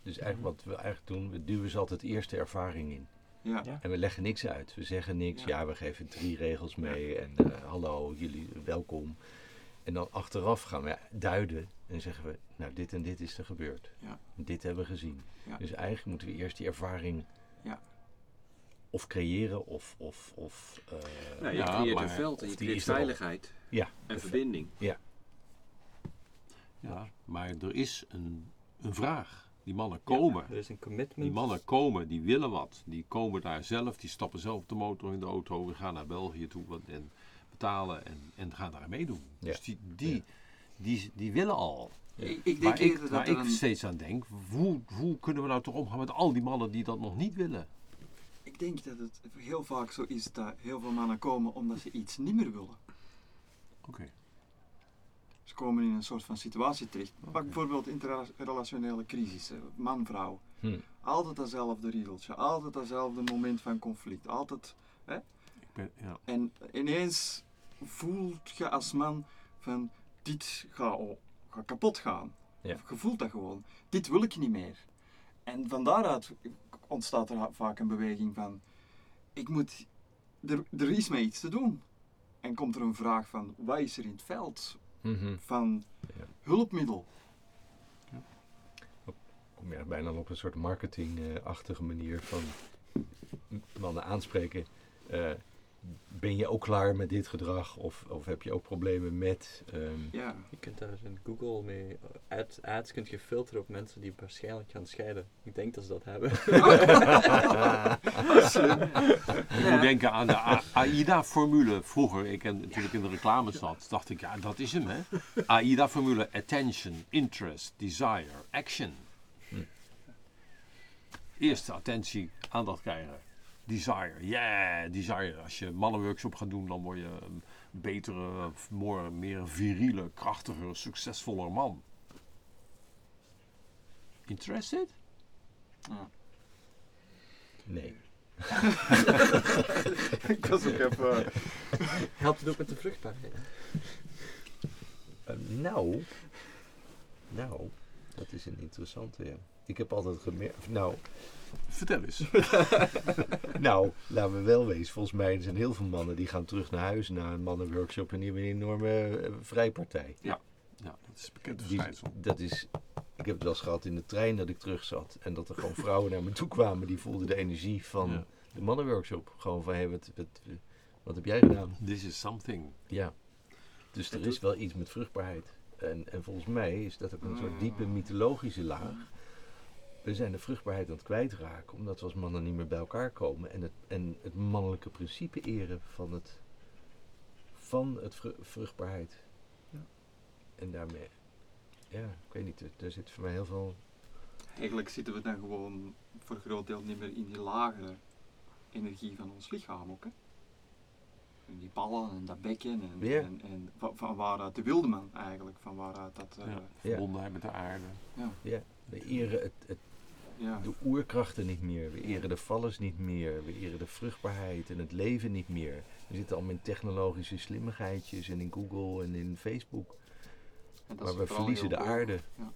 Dus eigenlijk wat we eigenlijk doen, we duwen ze altijd eerst de ervaring in. Ja. Ja. En we leggen niks uit. We zeggen niks. Ja. Ja, we geven drie regels mee. En eh, hallo, jullie welkom. En dan achteraf gaan we duiden. En zeggen we, nou dit en dit is er gebeurd. Ja. Dit hebben we gezien. Ja. Dus eigenlijk moeten we eerst die ervaring Ja. of creëren of... of, of eh, Nou, je Ja, creëert maar- een veld en je die creëert er veiligheid ja, en verbinding. Ja, maar er is een, een vraag. Die mannen komen. Er is een Die commitment. mannen komen, die willen wat. Die komen daar zelf, die stappen zelf op de motor in de auto. We gaan naar België toe wat- en betalen en, en gaan daar meedoen. Ja. Dus die, die, Ja. die, die willen al. Ik, ik denk ik, dat waar ik een- steeds aan denk, hoe, hoe kunnen we nou toch omgaan met al die mannen die dat nog niet willen? Ik denk dat het heel vaak zo is dat heel veel mannen komen omdat ze iets niet meer willen. Oké. Ze komen in een soort van situatie terecht. Pak bijvoorbeeld interrelationele crisissen, man-vrouw. hm, Altijd datzelfde riedeltje, altijd datzelfde moment van conflict. Altijd. Ben, ja. En ineens voelt je als man van dit gaat gaat kapot gaan. Ja. Je voelt dat gewoon. Dit wil ik niet meer. En van daaruit ontstaat er vaak een beweging van ik moet, er, er is mij iets te doen. En komt er een vraag van wat is er in het veld mhm. van Ja. hulpmiddel? kom je bijna op een soort marketingachtige manier van mannen aanspreken. Eh, ben je ook klaar met dit gedrag? Of, of heb je ook problemen met... ehm, Ja. Je kunt daar in Google mee, ads, ads kunt je filteren op mensen die waarschijnlijk gaan scheiden. Ik denk dat ze dat hebben. Ik moet denken aan de AIDA-formule. Vroeger, ik en toen ik in de reclame zat, dacht ik, ja, dat is hem, hè. AIDA-formule, attention, interest, desire, action. Hm. Eerst attentie, aandacht krijgen. Desire, yeah, desire. Als je mannenworkshop gaat doen, dan word je een betere, more, meer viriele, krachtiger, succesvoller man. Interested? Ja. nee. ik was ook even. Helpt het ook met de vruchtbaarheid? Eh, nou... Nou, dat is een interessante, ja. Ik heb altijd gemerkt... Nou, Vertel eens. nou, laten we wel wezen. Volgens mij zijn heel veel mannen die gaan terug naar huis na een mannenworkshop en die hebben een enorme eh, vrijpartij. Ja, dat is bekend Die- verschijnsel. dat is, ik heb het wel eens gehad in de trein dat ik terug zat. En dat er gewoon vrouwen naar me toe kwamen. Die voelden de energie van Ja. de mannenworkshop. Gewoon van, hé, wat, wat, wat heb jij gedaan? This is something. Ja. Dus er is wel iets met vruchtbaarheid. En, en volgens mij is dat ook een soort diepe mythologische laag. We zijn de vruchtbaarheid aan het kwijtraken. Omdat we als mannen niet meer bij elkaar komen. En het, en het mannelijke principe eren van het, van het vru- vruchtbaarheid. Ja. En daarmee, ja, ik weet niet. er- Er zit voor mij heel veel Eigenlijk zitten we dan gewoon voor een groot deel niet meer in die lagere energie van ons lichaam ook. Hè? die ballen en dat bekken en, Ja. en, en van, van waaruit de wilde man eigenlijk, van waaruit dat... eh, Ja, verbondenheid met de aarde. We eren het, het, ja. de oerkrachten niet meer. We eren de vallers niet meer. We eren de vruchtbaarheid en het leven niet meer. We zitten allemaal in technologische slimmigheidjes en in Google en in Facebook. En Maar we verliezen de aarde. Ja.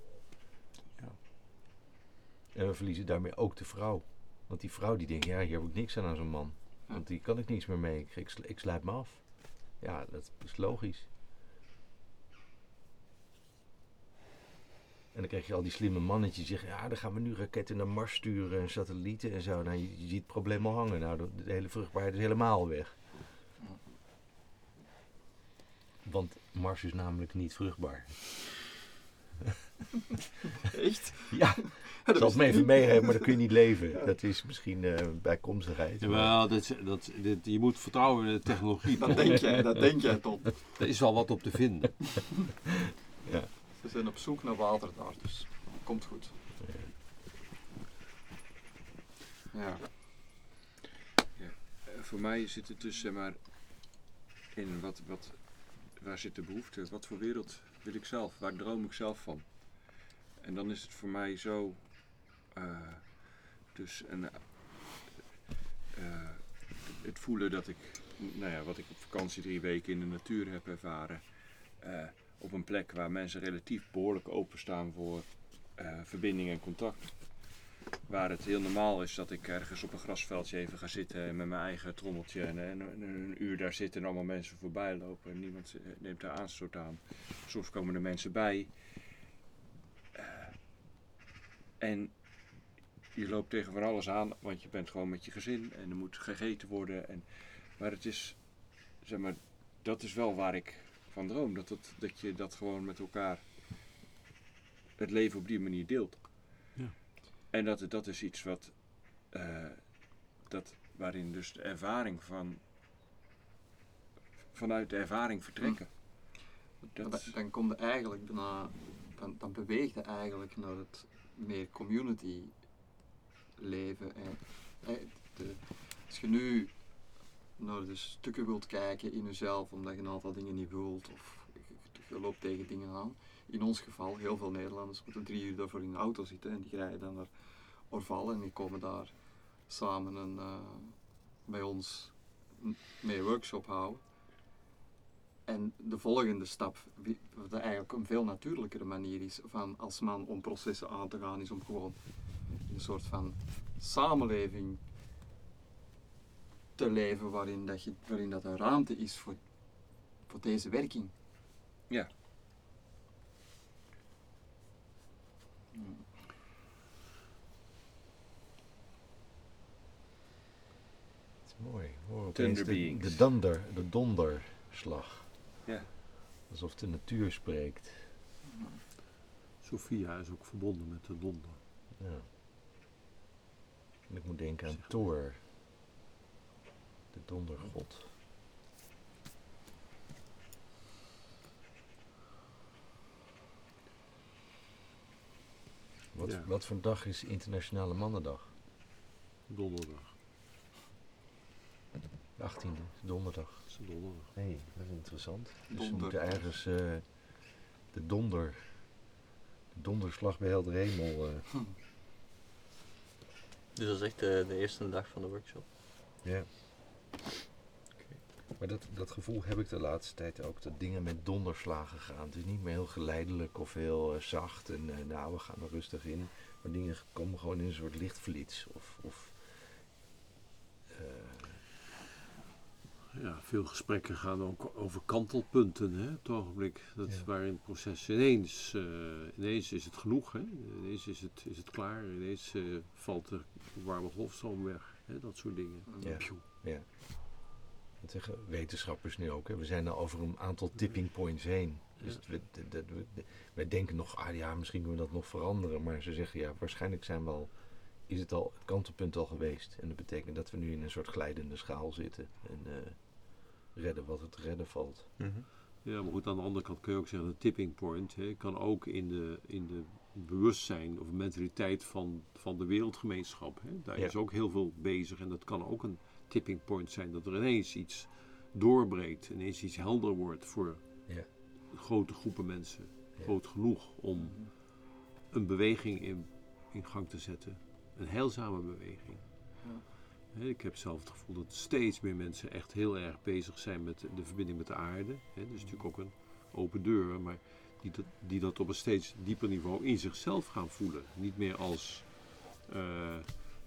En we verliezen daarmee ook de vrouw. Want die vrouw die denkt, ja, hier heb ik niks aan aan zo'n man. Ja. Want die kan ik niks meer mee. Ik, ik, ik sluit me af. Ja, dat is logisch. En dan krijg je al die slimme mannetjes die zeggen, ja, dan gaan we nu raketten naar Mars sturen en satellieten en zo. Nou, je, je ziet het probleem al hangen. Nou, de, de hele vruchtbaarheid is helemaal weg. Want Mars is namelijk niet vruchtbaar. Echt? Ja, ik zal het me even meegeven, maar dan kun je niet leven. Dat is misschien eh bijkomstigheid. Jawel, dat, dat, je moet vertrouwen in de technologie. Dat denk jij, dat denk jij Tom. Er is wel wat op te vinden. Zijn op zoek naar water daar, dus komt goed. Ja. Eh, voor mij zit het dus zeg maar in wat, wat, waar zit de behoefte, wat voor wereld wil ik zelf, waar droom ik zelf van. En dan is het voor mij zo, eh, dus een, eh, het voelen dat ik, nou ja, wat ik op vakantie drie weken in de natuur heb ervaren, op een plek waar mensen relatief behoorlijk openstaan voor eh, verbinding en contact. Waar het heel normaal is dat ik ergens op een grasveldje even ga zitten met mijn eigen trommeltje en, en, en een uur daar zitten en allemaal mensen voorbij lopen en niemand eh, neemt daar aanstoot aan. Soms komen er mensen bij. Eh, en je loopt tegen van alles aan, want je bent gewoon met je gezin en er moet gegeten worden. En, maar het is, zeg maar, dat is wel waar ik van droom. Dat, dat, dat je dat gewoon met elkaar het leven op die manier deelt. Ja. En dat, dat is iets wat, eh, dat, waarin dus de ervaring van, vanuit de ervaring vertrekken. Dat Dan, dan kom je eigenlijk bijna, dan, dan beweeg je eigenlijk naar het meer community leven. En, eh, de, als je nu naar de stukken wilt kijken in jezelf, omdat je een aantal dingen niet wilt, of je, loopt tegen dingen aan. In ons geval, heel veel Nederlanders moeten drie uur daarvoor in de auto zitten en die rijden dan naar Orval en die komen daar samen een, eh, bij ons mee workshop houden. En de volgende stap, wat eigenlijk een veel natuurlijkere manier is van als man om processen aan te gaan, is om gewoon een soort van samenleving te leven waarin dat, je, waarin dat er ruimte is voor, voor deze werking. Ja. Het is mooi. Hoor opeens de, de donder, de donderslag. Ja. Alsof de natuur spreekt. Sophia is ook verbonden met de donder. Ja. En ik moet denken aan. Thor. De dondergod. Wat, Ja. wat voor dag is Internationale Mannendag? Donderdag. De 18e, donderdag. Dat is een donderdag. Hé, hey, dat is interessant. Dus we moeten ergens eh, de donder, de donderslag bij helder hemel. eh, Dus dat is echt de, de eerste dag van de workshop. Ja. Maar dat, dat gevoel heb ik de laatste tijd ook, dat dingen met donderslagen gaan. Het is niet meer heel geleidelijk of heel eh, zacht en eh, nou, we gaan er rustig in. Maar dingen komen gewoon in een soort lichtvliets. Of, of eh, Ja, veel gesprekken gaan ook over kantelpunten, hè, op het ogenblik. Dat Ja. waarin het proces ineens, ineens is het genoeg, hè. Ineens is het, is het klaar, ineens valt de warme golfstroom weg, hè, dat soort dingen. Ja. Ja. Dat zeggen wetenschappers nu ook. Hè. We zijn al over een aantal tipping points heen. Dus Ja. we, de- de- we- wij denken nog, ah ja, misschien kunnen we dat nog veranderen. Maar ze zeggen, ja, waarschijnlijk zijn we al, is het al het kantelpunt al geweest. En dat betekent dat we nu in een soort glijdende schaal zitten. En eh, redden wat het redden valt. Ja, maar goed, aan de andere kant kun je ook zeggen, de tipping point hè, kan ook in de, in de bewustzijn of mentaliteit van, van de wereldgemeenschap. Hè. Daar Ja. is ook heel veel bezig en dat kan ook een tipping point zijn, dat er ineens iets doorbreekt, ineens iets helder wordt voor Ja. grote groepen mensen. Ja. Groot genoeg om een beweging in, in gang te zetten. Een heilzame beweging. Ja. Hè, ik heb zelf het gevoel dat steeds meer mensen echt heel erg bezig zijn met de verbinding met de aarde. Hè, dat is natuurlijk ook een open deur, maar die dat, die dat op een steeds dieper niveau in zichzelf gaan voelen. Niet meer als, eh,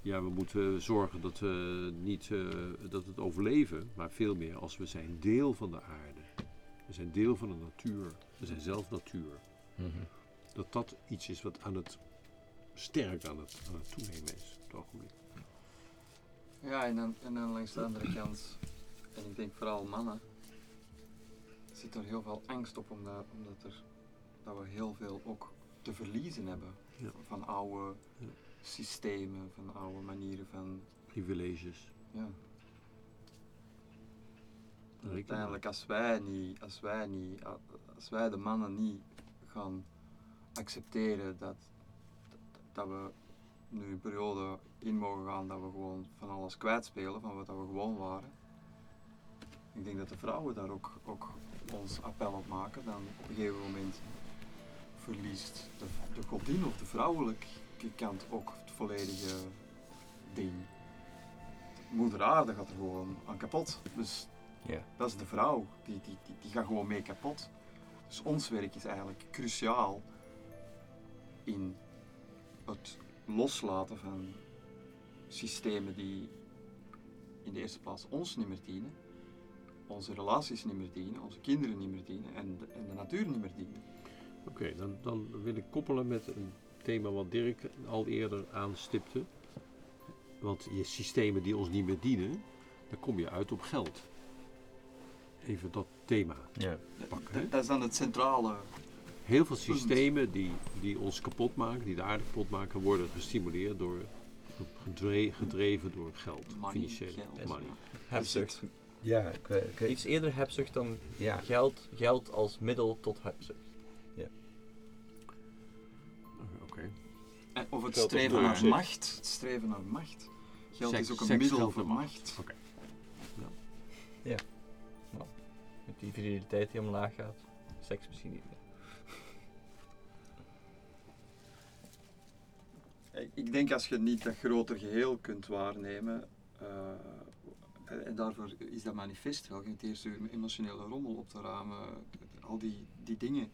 ja, we moeten zorgen dat we niet eh, dat het overleven, maar veel meer als we zijn deel van de aarde. We zijn deel van de natuur. We zijn zelf natuur. Mhm. Dat dat iets is wat aan het sterk aan het, aan het toenemen is op het ogenblik. Ja, en dan, en dan langs de andere kant, en ik denk vooral mannen, zit er heel veel angst op omdat, omdat er, dat we heel veel ook te verliezen hebben. Ja. Van oude Ja. Systemen, van oude manieren van, Privileges. ja. Uiteindelijk, als wij, niet, als, wij niet, als wij de mannen niet gaan accepteren dat, dat we nu een periode in mogen gaan dat we gewoon van alles kwijtspelen, van wat we gewoon waren. Ik denk dat de vrouwen daar ook, ook ons appel op maken. Dan op een gegeven moment verliest de, de godin of de vrouwelijke kant ook het volledige ding. Moeder aarde gaat er gewoon aan kapot. Dus Ja. dat is de vrouw, die, die, die, die gaat gewoon mee kapot. Dus ons werk is eigenlijk cruciaal in het loslaten van systemen die in de eerste plaats ons niet meer dienen, onze relaties niet meer dienen, onze kinderen niet meer dienen en de, en de natuur niet meer dienen. Oké, dan, dan wil ik koppelen met een thema wat Dirk al eerder aanstipte. Want je systemen die ons niet meer dienen, dan kom je uit op geld. Even dat thema Ja. pakken. hè? Dat, dat is dan het centrale. Heel veel systemen die, die ons kapot maken, die de aarde kapot maken, worden gestimuleerd door, gedre- gedreven door geld. Money, financiële geld. money. Hebzucht. Ja, ik, ik Iets eerder hebzucht dan ja. geld, geld als middel tot hebzucht. En- Of het Geld streven naar zich. macht. Het streven naar macht. Geld Seks- is ook een seks, middel voor macht. Oké. Met die viriliteit die omlaag gaat. Seks misschien niet meer. Ik- Ik denk als je niet dat groter geheel kunt waarnemen, eh, en- daarvoor is dat manifest wel, je hebt eerst je emotionele rommel op te ramen, al die, die dingen.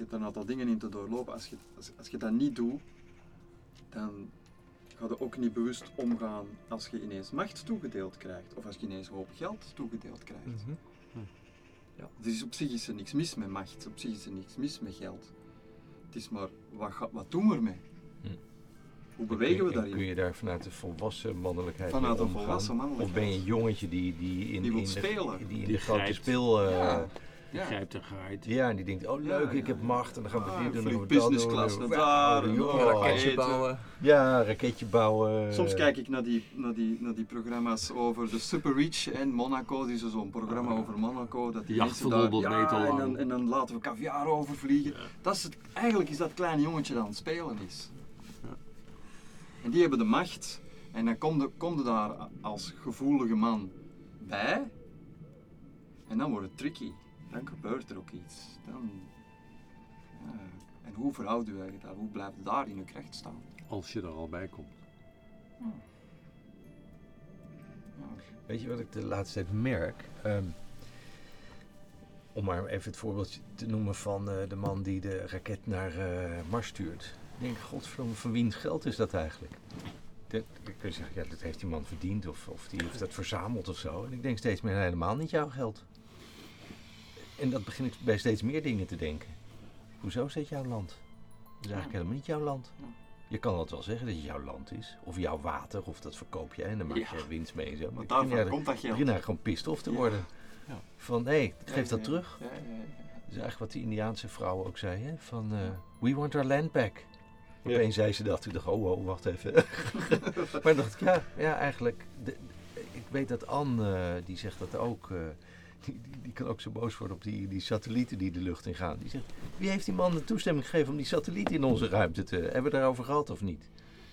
Je, hebt een aantal dingen in te doorlopen. Als je, als, als je dat niet doet, dan ga je ook niet bewust omgaan als je ineens macht toegedeeld krijgt, of als je ineens een hoop geld toegedeeld krijgt. Dus op zich is er niks mis met macht, op zich is er niks mis met geld. Het is maar, wat, ga- wat doen we ermee? Hm. Hoe bewegen we daarin? Kun je daar vanuit de volwassen mannelijkheid Vanuit omgaan? volwassen mannelijkheid. Of ben je een jongetje die, die in, Die in de, spelen. die in Die de grote speel... eh, Ja. Ja. grijpt en gaait. Ja, en die denkt, oh leuk, Ja, ik heb macht en dan gaan we Ah, dit doen, dan business doen. class en- naar daar, een raketje Raketje bouwen. Ja, raketje bouwen. Soms kijk ik naar die, naar, die, naar die programma's over de Super Rich en Monaco. Die is zo'n programma Ah, over Monaco. Dat die Jacht mensen van daar, 100 meter ja, en lang. dan, en dan laten we caviar overvliegen. Ja. Dat is het, eigenlijk is dat kleine jongetje dat aan het spelen is. Ja. En die hebben de macht. En dan kom je, kom je daar als gevoelige man bij. En dan wordt het tricky. Dan gebeurt er ook iets. Dan. En hoe verhoud je je daar? Hoe blijft daar in je kracht staan? Als je er al bij komt. Ja. Weet je wat ik de laatste tijd merk? Ehm, om maar even het voorbeeldje te noemen van eh, de man die de raket naar eh, Mars stuurt. Ik denk, godverdomme, van wiens geld is dat eigenlijk? Dat, dan kun je zeggen, ja, dat heeft die man verdiend of, of die heeft dat verzameld of zo. En ik denk steeds meer, helemaal niet jouw geld. En dat begin ik bij steeds meer dingen te denken. Hoezo is dit jouw land? Dat is eigenlijk helemaal niet jouw land. Ja. Je kan altijd wel zeggen dat het jouw land is. Of jouw water, of dat verkoop jij en dan maak Ja. je winst mee. en Zo. Maar begin daarvan daar- komt dat ik geld. begin daar gewoon pissed off te worden. Ja. Van, hé, hey, geef dat terug. Ja, ja, ja. Dat is eigenlijk wat die Indiaanse vrouwen ook zei, hè? Van, eh, we want our land back. Opeens zei ze dat. Toen dacht ik, oh, oh, wacht even. maar dacht ik, ja, ja eigenlijk... De, ik weet dat Anne, eh, die zegt dat ook... eh, die, die, die kan ook zo boos worden op die, die satellieten die de lucht in gaan. Die zegt, wie heeft die man de toestemming gegeven om die satellieten in onze ruimte te... Hebben we daarover gehad of niet?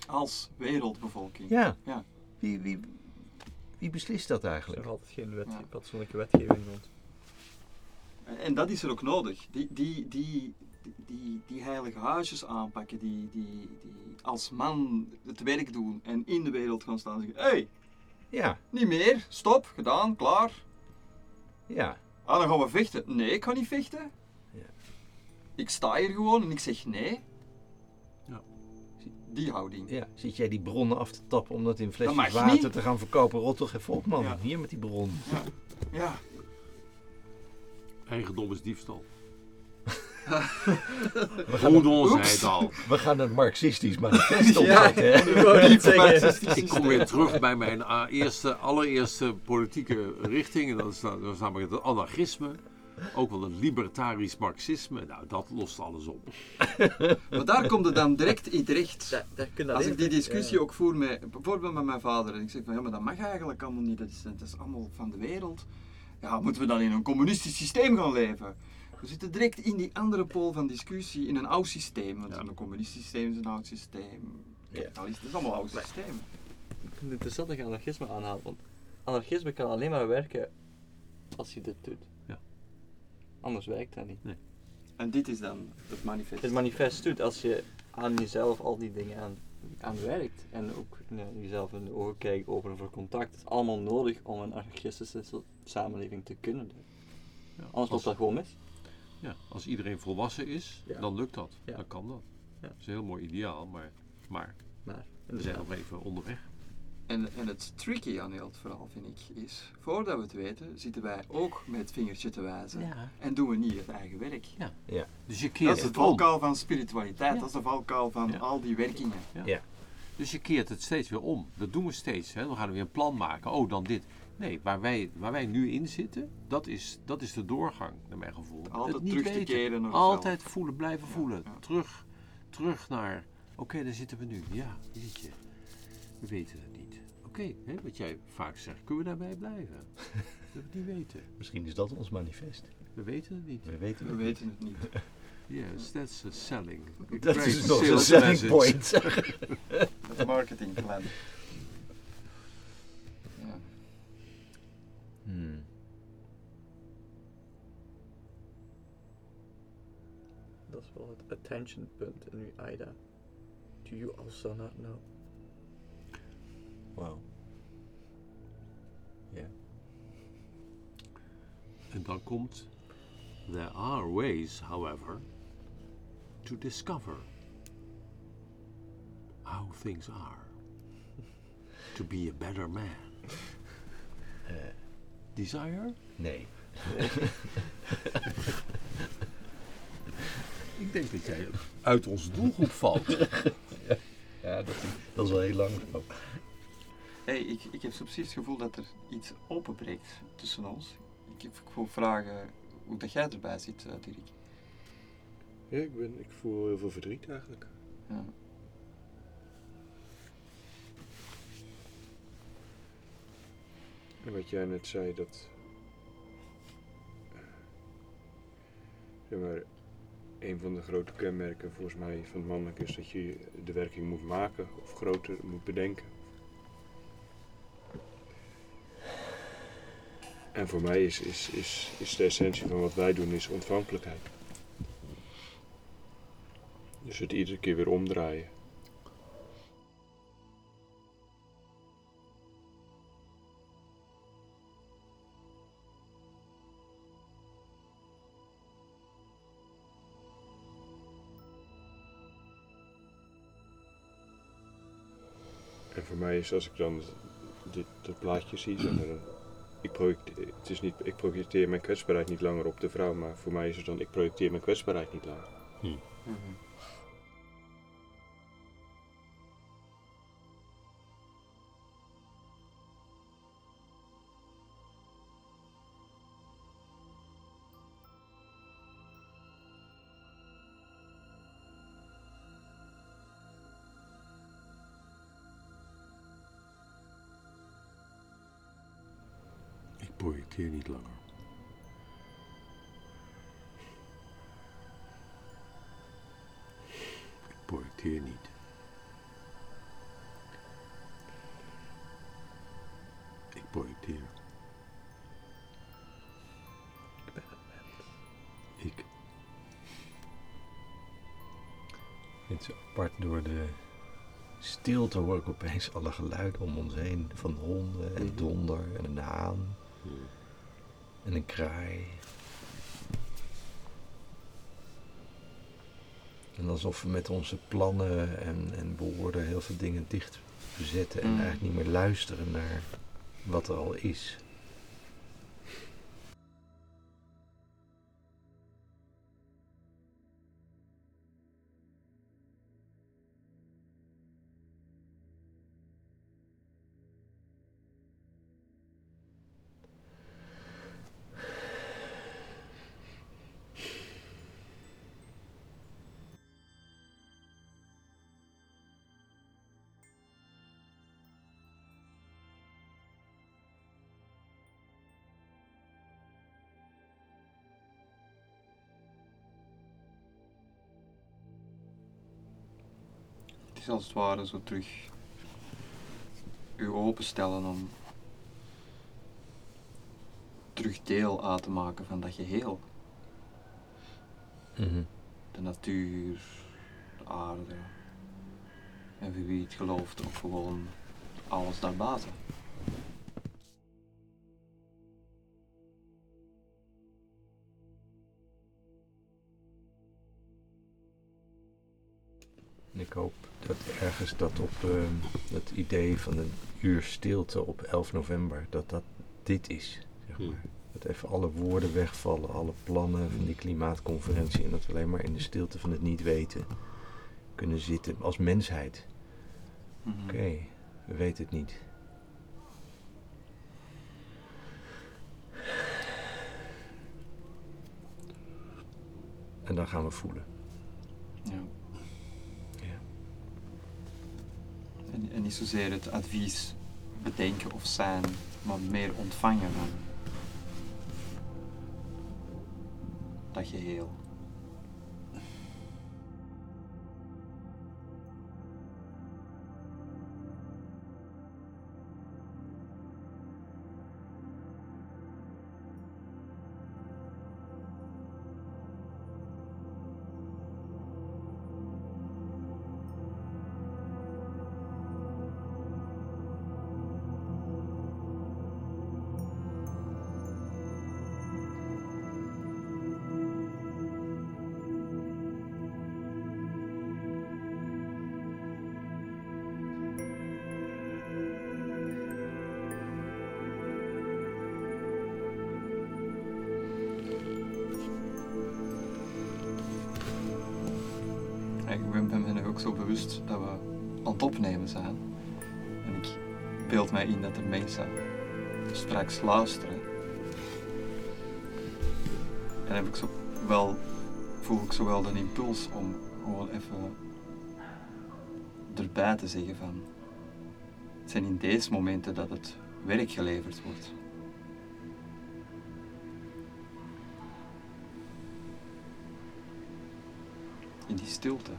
Als wereldbevolking. Ja. Ja. Wie, wie, Wie beslist dat Er is eigenlijk? nog altijd geen wet, Ja. fatsoenlijke wetgeving rond. En, en dat is er ook nodig. Die, die, die, die, die, die heilige huisjes aanpakken, die, die, die als man het werk doen en in de wereld gaan staan en zeggen: hé, hey, Ja, niet meer, stop, gedaan, klaar. Ja. Ah, dan gaan we vechten. Nee, ik ga niet vechten. Ja. Ik sta hier gewoon en ik zeg nee. Ja. Die houding. Ja, zit jij die bronnen af te tappen om dat in flesjes water niet. te gaan verkopen? Rot toch even op, man. Ja. Hier met die bron. Ja. ja. Eigendom is diefstal. Hoedon zei het al. we gaan een marxistisch manifest opzetten. Ik kom weer terug bij mijn ah, eerste, allereerste politieke richting. En dat is, dat is namelijk het anarchisme. Ook wel het libertarisch marxisme. Nou, dat lost alles op. Maar daar komt het dan direct in terecht. Als ik die discussie ja. ook voer met, bijvoorbeeld met mijn vader, en ik zeg van ja, maar dat mag eigenlijk allemaal niet, dat is, dat is allemaal van de wereld. Ja, moeten we dan in een communistisch systeem gaan leven? We zitten direct in die andere pool van discussie, in een oud systeem. Want Ja. een communistisch systeem is een oud systeem. Ja. Kapitalistisch, dat is allemaal oud systeem. Ik vind het interessant dat je anarchisme aanhaalt, want anarchisme kan alleen maar werken als je dit doet. Ja. Anders werkt dat niet. En dit is dan het manifest. Het manifest doet als je aan jezelf al die dingen aan, aan werkt en ook jezelf in de ogen kijkt, open voor contact. Het is allemaal nodig om een anarchistische samenleving te kunnen doen. Ja, Anders loopt dat gewoon mis. Ja, als iedereen volwassen is, Ja. dan lukt dat. Ja. Dan kan dat. Ja. Dat is een heel mooi ideaal, maar, maar Maar we zijn nog even onderweg. En, en het tricky aan heel het verhaal, vind ik, is, voordat we het weten, zitten wij ook met het vingertje te wijzen. Ja. En doen we niet het eigen werk. Dus je Dat keert is het valkuil van spiritualiteit, Ja. dat is de valkuil van Ja. al die werkingen. Dus je keert het steeds weer om. Dat doen we steeds. Hè. Dan gaan we weer een plan maken. Oh, dan dit. Nee, waar wij, waar wij nu in zitten, dat is, dat is de doorgang, naar mijn gevoel. Altijd Het niet terug te keren naar Altijd voelen, blijven Ja, voelen. ja. Terug, terug naar, oké, daar zitten we nu. Ja, weet je, we weten het niet. Oké, hè, wat jij vaak zegt, kunnen we daarbij blijven? Dat we het niet weten. Misschien is dat ons manifest. We weten het niet. We weten We het weten het niet. Yes, that's a selling. Dat is nog een selling message. point. Het marketingplan. Attention punt in uw AIDA. Do you also not know? Wauw. Ja. En dan komt, there are ways, however, to discover how things are. To be a better man. Eh, Desire? nee. Ik denk dat jij uit onze doelgroep valt. Ja, dat, dat is wel heel lang. Hey, ik, ik heb zo precies het gevoel dat er iets openbreekt tussen ons. Ik, heb- ik wil vragen hoe dat jij erbij zit, eh, Dirk. Ja, ik, ben, ik voel heel veel verdriet eigenlijk. Ja. En wat jij net zei, dat. Zeg maar, een van de grote kenmerken volgens mij van het mannelijk is dat je de werking moet maken of groter moet bedenken. En voor mij is, is, is, is de essentie van wat wij doen is ontvankelijkheid. Dus het iedere keer weer omdraaien. Voor mij is als ik dan dit, dat plaatje zie, zeg maar, dan- ik, projecteer, het is niet, ik projecteer mijn kwetsbaarheid niet langer op de vrouw, maar voor mij is het dan, ik projecteer mijn kwetsbaarheid niet langer. Ik Ik projecteer niet. Ik projecteer. Ik ben het mens. Ik. Het is apart door de stilte hoor ik opeens alle geluiden om ons heen. Van honden en mhm. donder en een haan. Mhm en een kraai. En alsof we met onze plannen en, en woorden heel veel dingen dicht zetten en Mm. eigenlijk niet meer luisteren naar wat er al is. Is als het ware zo terug u openstellen om terug deel uit te maken van dat geheel. Mhm. De natuur, de aarde. En voor wie het gelooft ook gewoon alles daarbuiten. En ik hoop ergens dat op ehm, dat idee van een uur stilte op 11 november, dat dat dit is. Zeg Hmm. maar. Dat even alle woorden wegvallen, alle plannen van die klimaatconferentie. En dat we alleen maar in de stilte van het niet weten kunnen zitten als mensheid. Mhm. Oké, we weten het niet. En dan gaan we voelen. En, niet zozeer het advies bedenken of zijn, maar meer ontvangen van dat geheel. Zo bewust dat we aan het opnemen zijn. En ik beeld mij in dat er mensen straks luisteren. En heb ik zo wel, voel ik zo wel de impuls om gewoon even erbij te zeggen van het zijn in deze momenten dat het werk geleverd wordt. In die stilte.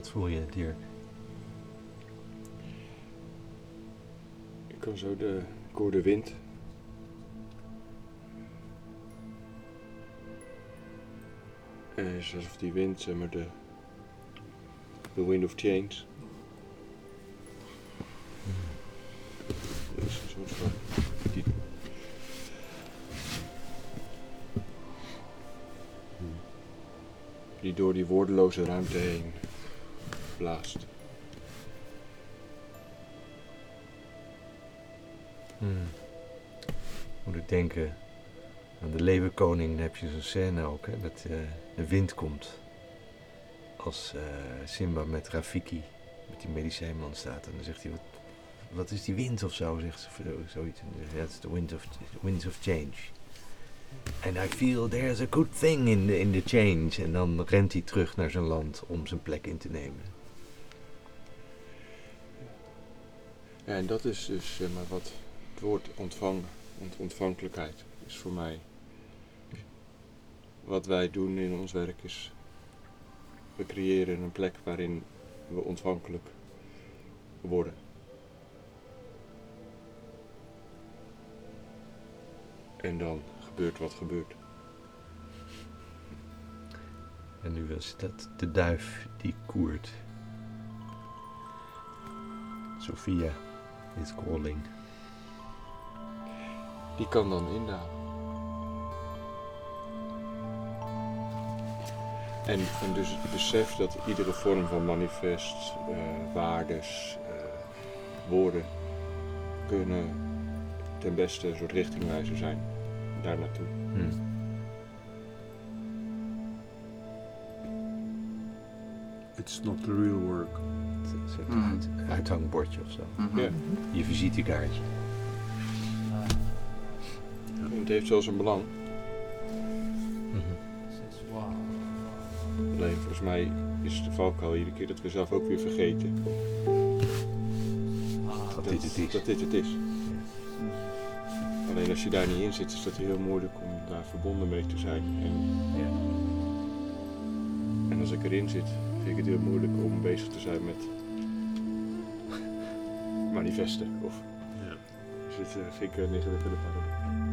Wat voel je, Dirk? Ik kan zo de, ik hoor de wind. En het is alsof die wind, zeg maar, de, de wind of change. Dat is een soort van, die door die woordeloze ruimte heen blaast. Hmm. Moet ik denken aan de Leeuwenkoning, heb je zo'n scène ook, hè, dat eh, de wind komt. Als eh, Simba met Rafiki, met die medicijnman staat. En dan zegt hij, wat, wat is die wind of zo? Zegt ze zo- zoiets. That's the wind of, winds of change. And I feel there's a good thing in the, in the change. En dan rent hij terug naar zijn land om zijn plek in te nemen. Ja, en dat is dus maar, wat het woord ontvangen, ont ontvankelijkheid, is voor mij. Wat wij doen in ons werk is, we creëren een plek waarin we ontvankelijk worden. En dan gebeurt wat gebeurt. En nu was dat de duif die koert. Sophia is calling. Die kan dan indalen. En, en dus het besef dat iedere vorm van manifest, eh, waardes, eh, woorden kunnen ten beste een soort richtingwijzer zijn daar naartoe. Hm. It's not the real work. Het een Mhm. uit- uithangbordje of zo. Mhm. Ja. Je visitekaartje. Het heeft wel zijn belang. Mhm. Alleen volgens mij is de valkuil iedere keer dat we zelf ook weer vergeten Dat dit het is. dat dit het is. Alleen als je daar niet in zit, is dat heel moeilijk om daar verbonden mee te zijn. En, Ja. en als ik erin zit, vind ik het heel moeilijk om bezig te zijn met manifesten. Of, Ja. dus dit vind ik paradox.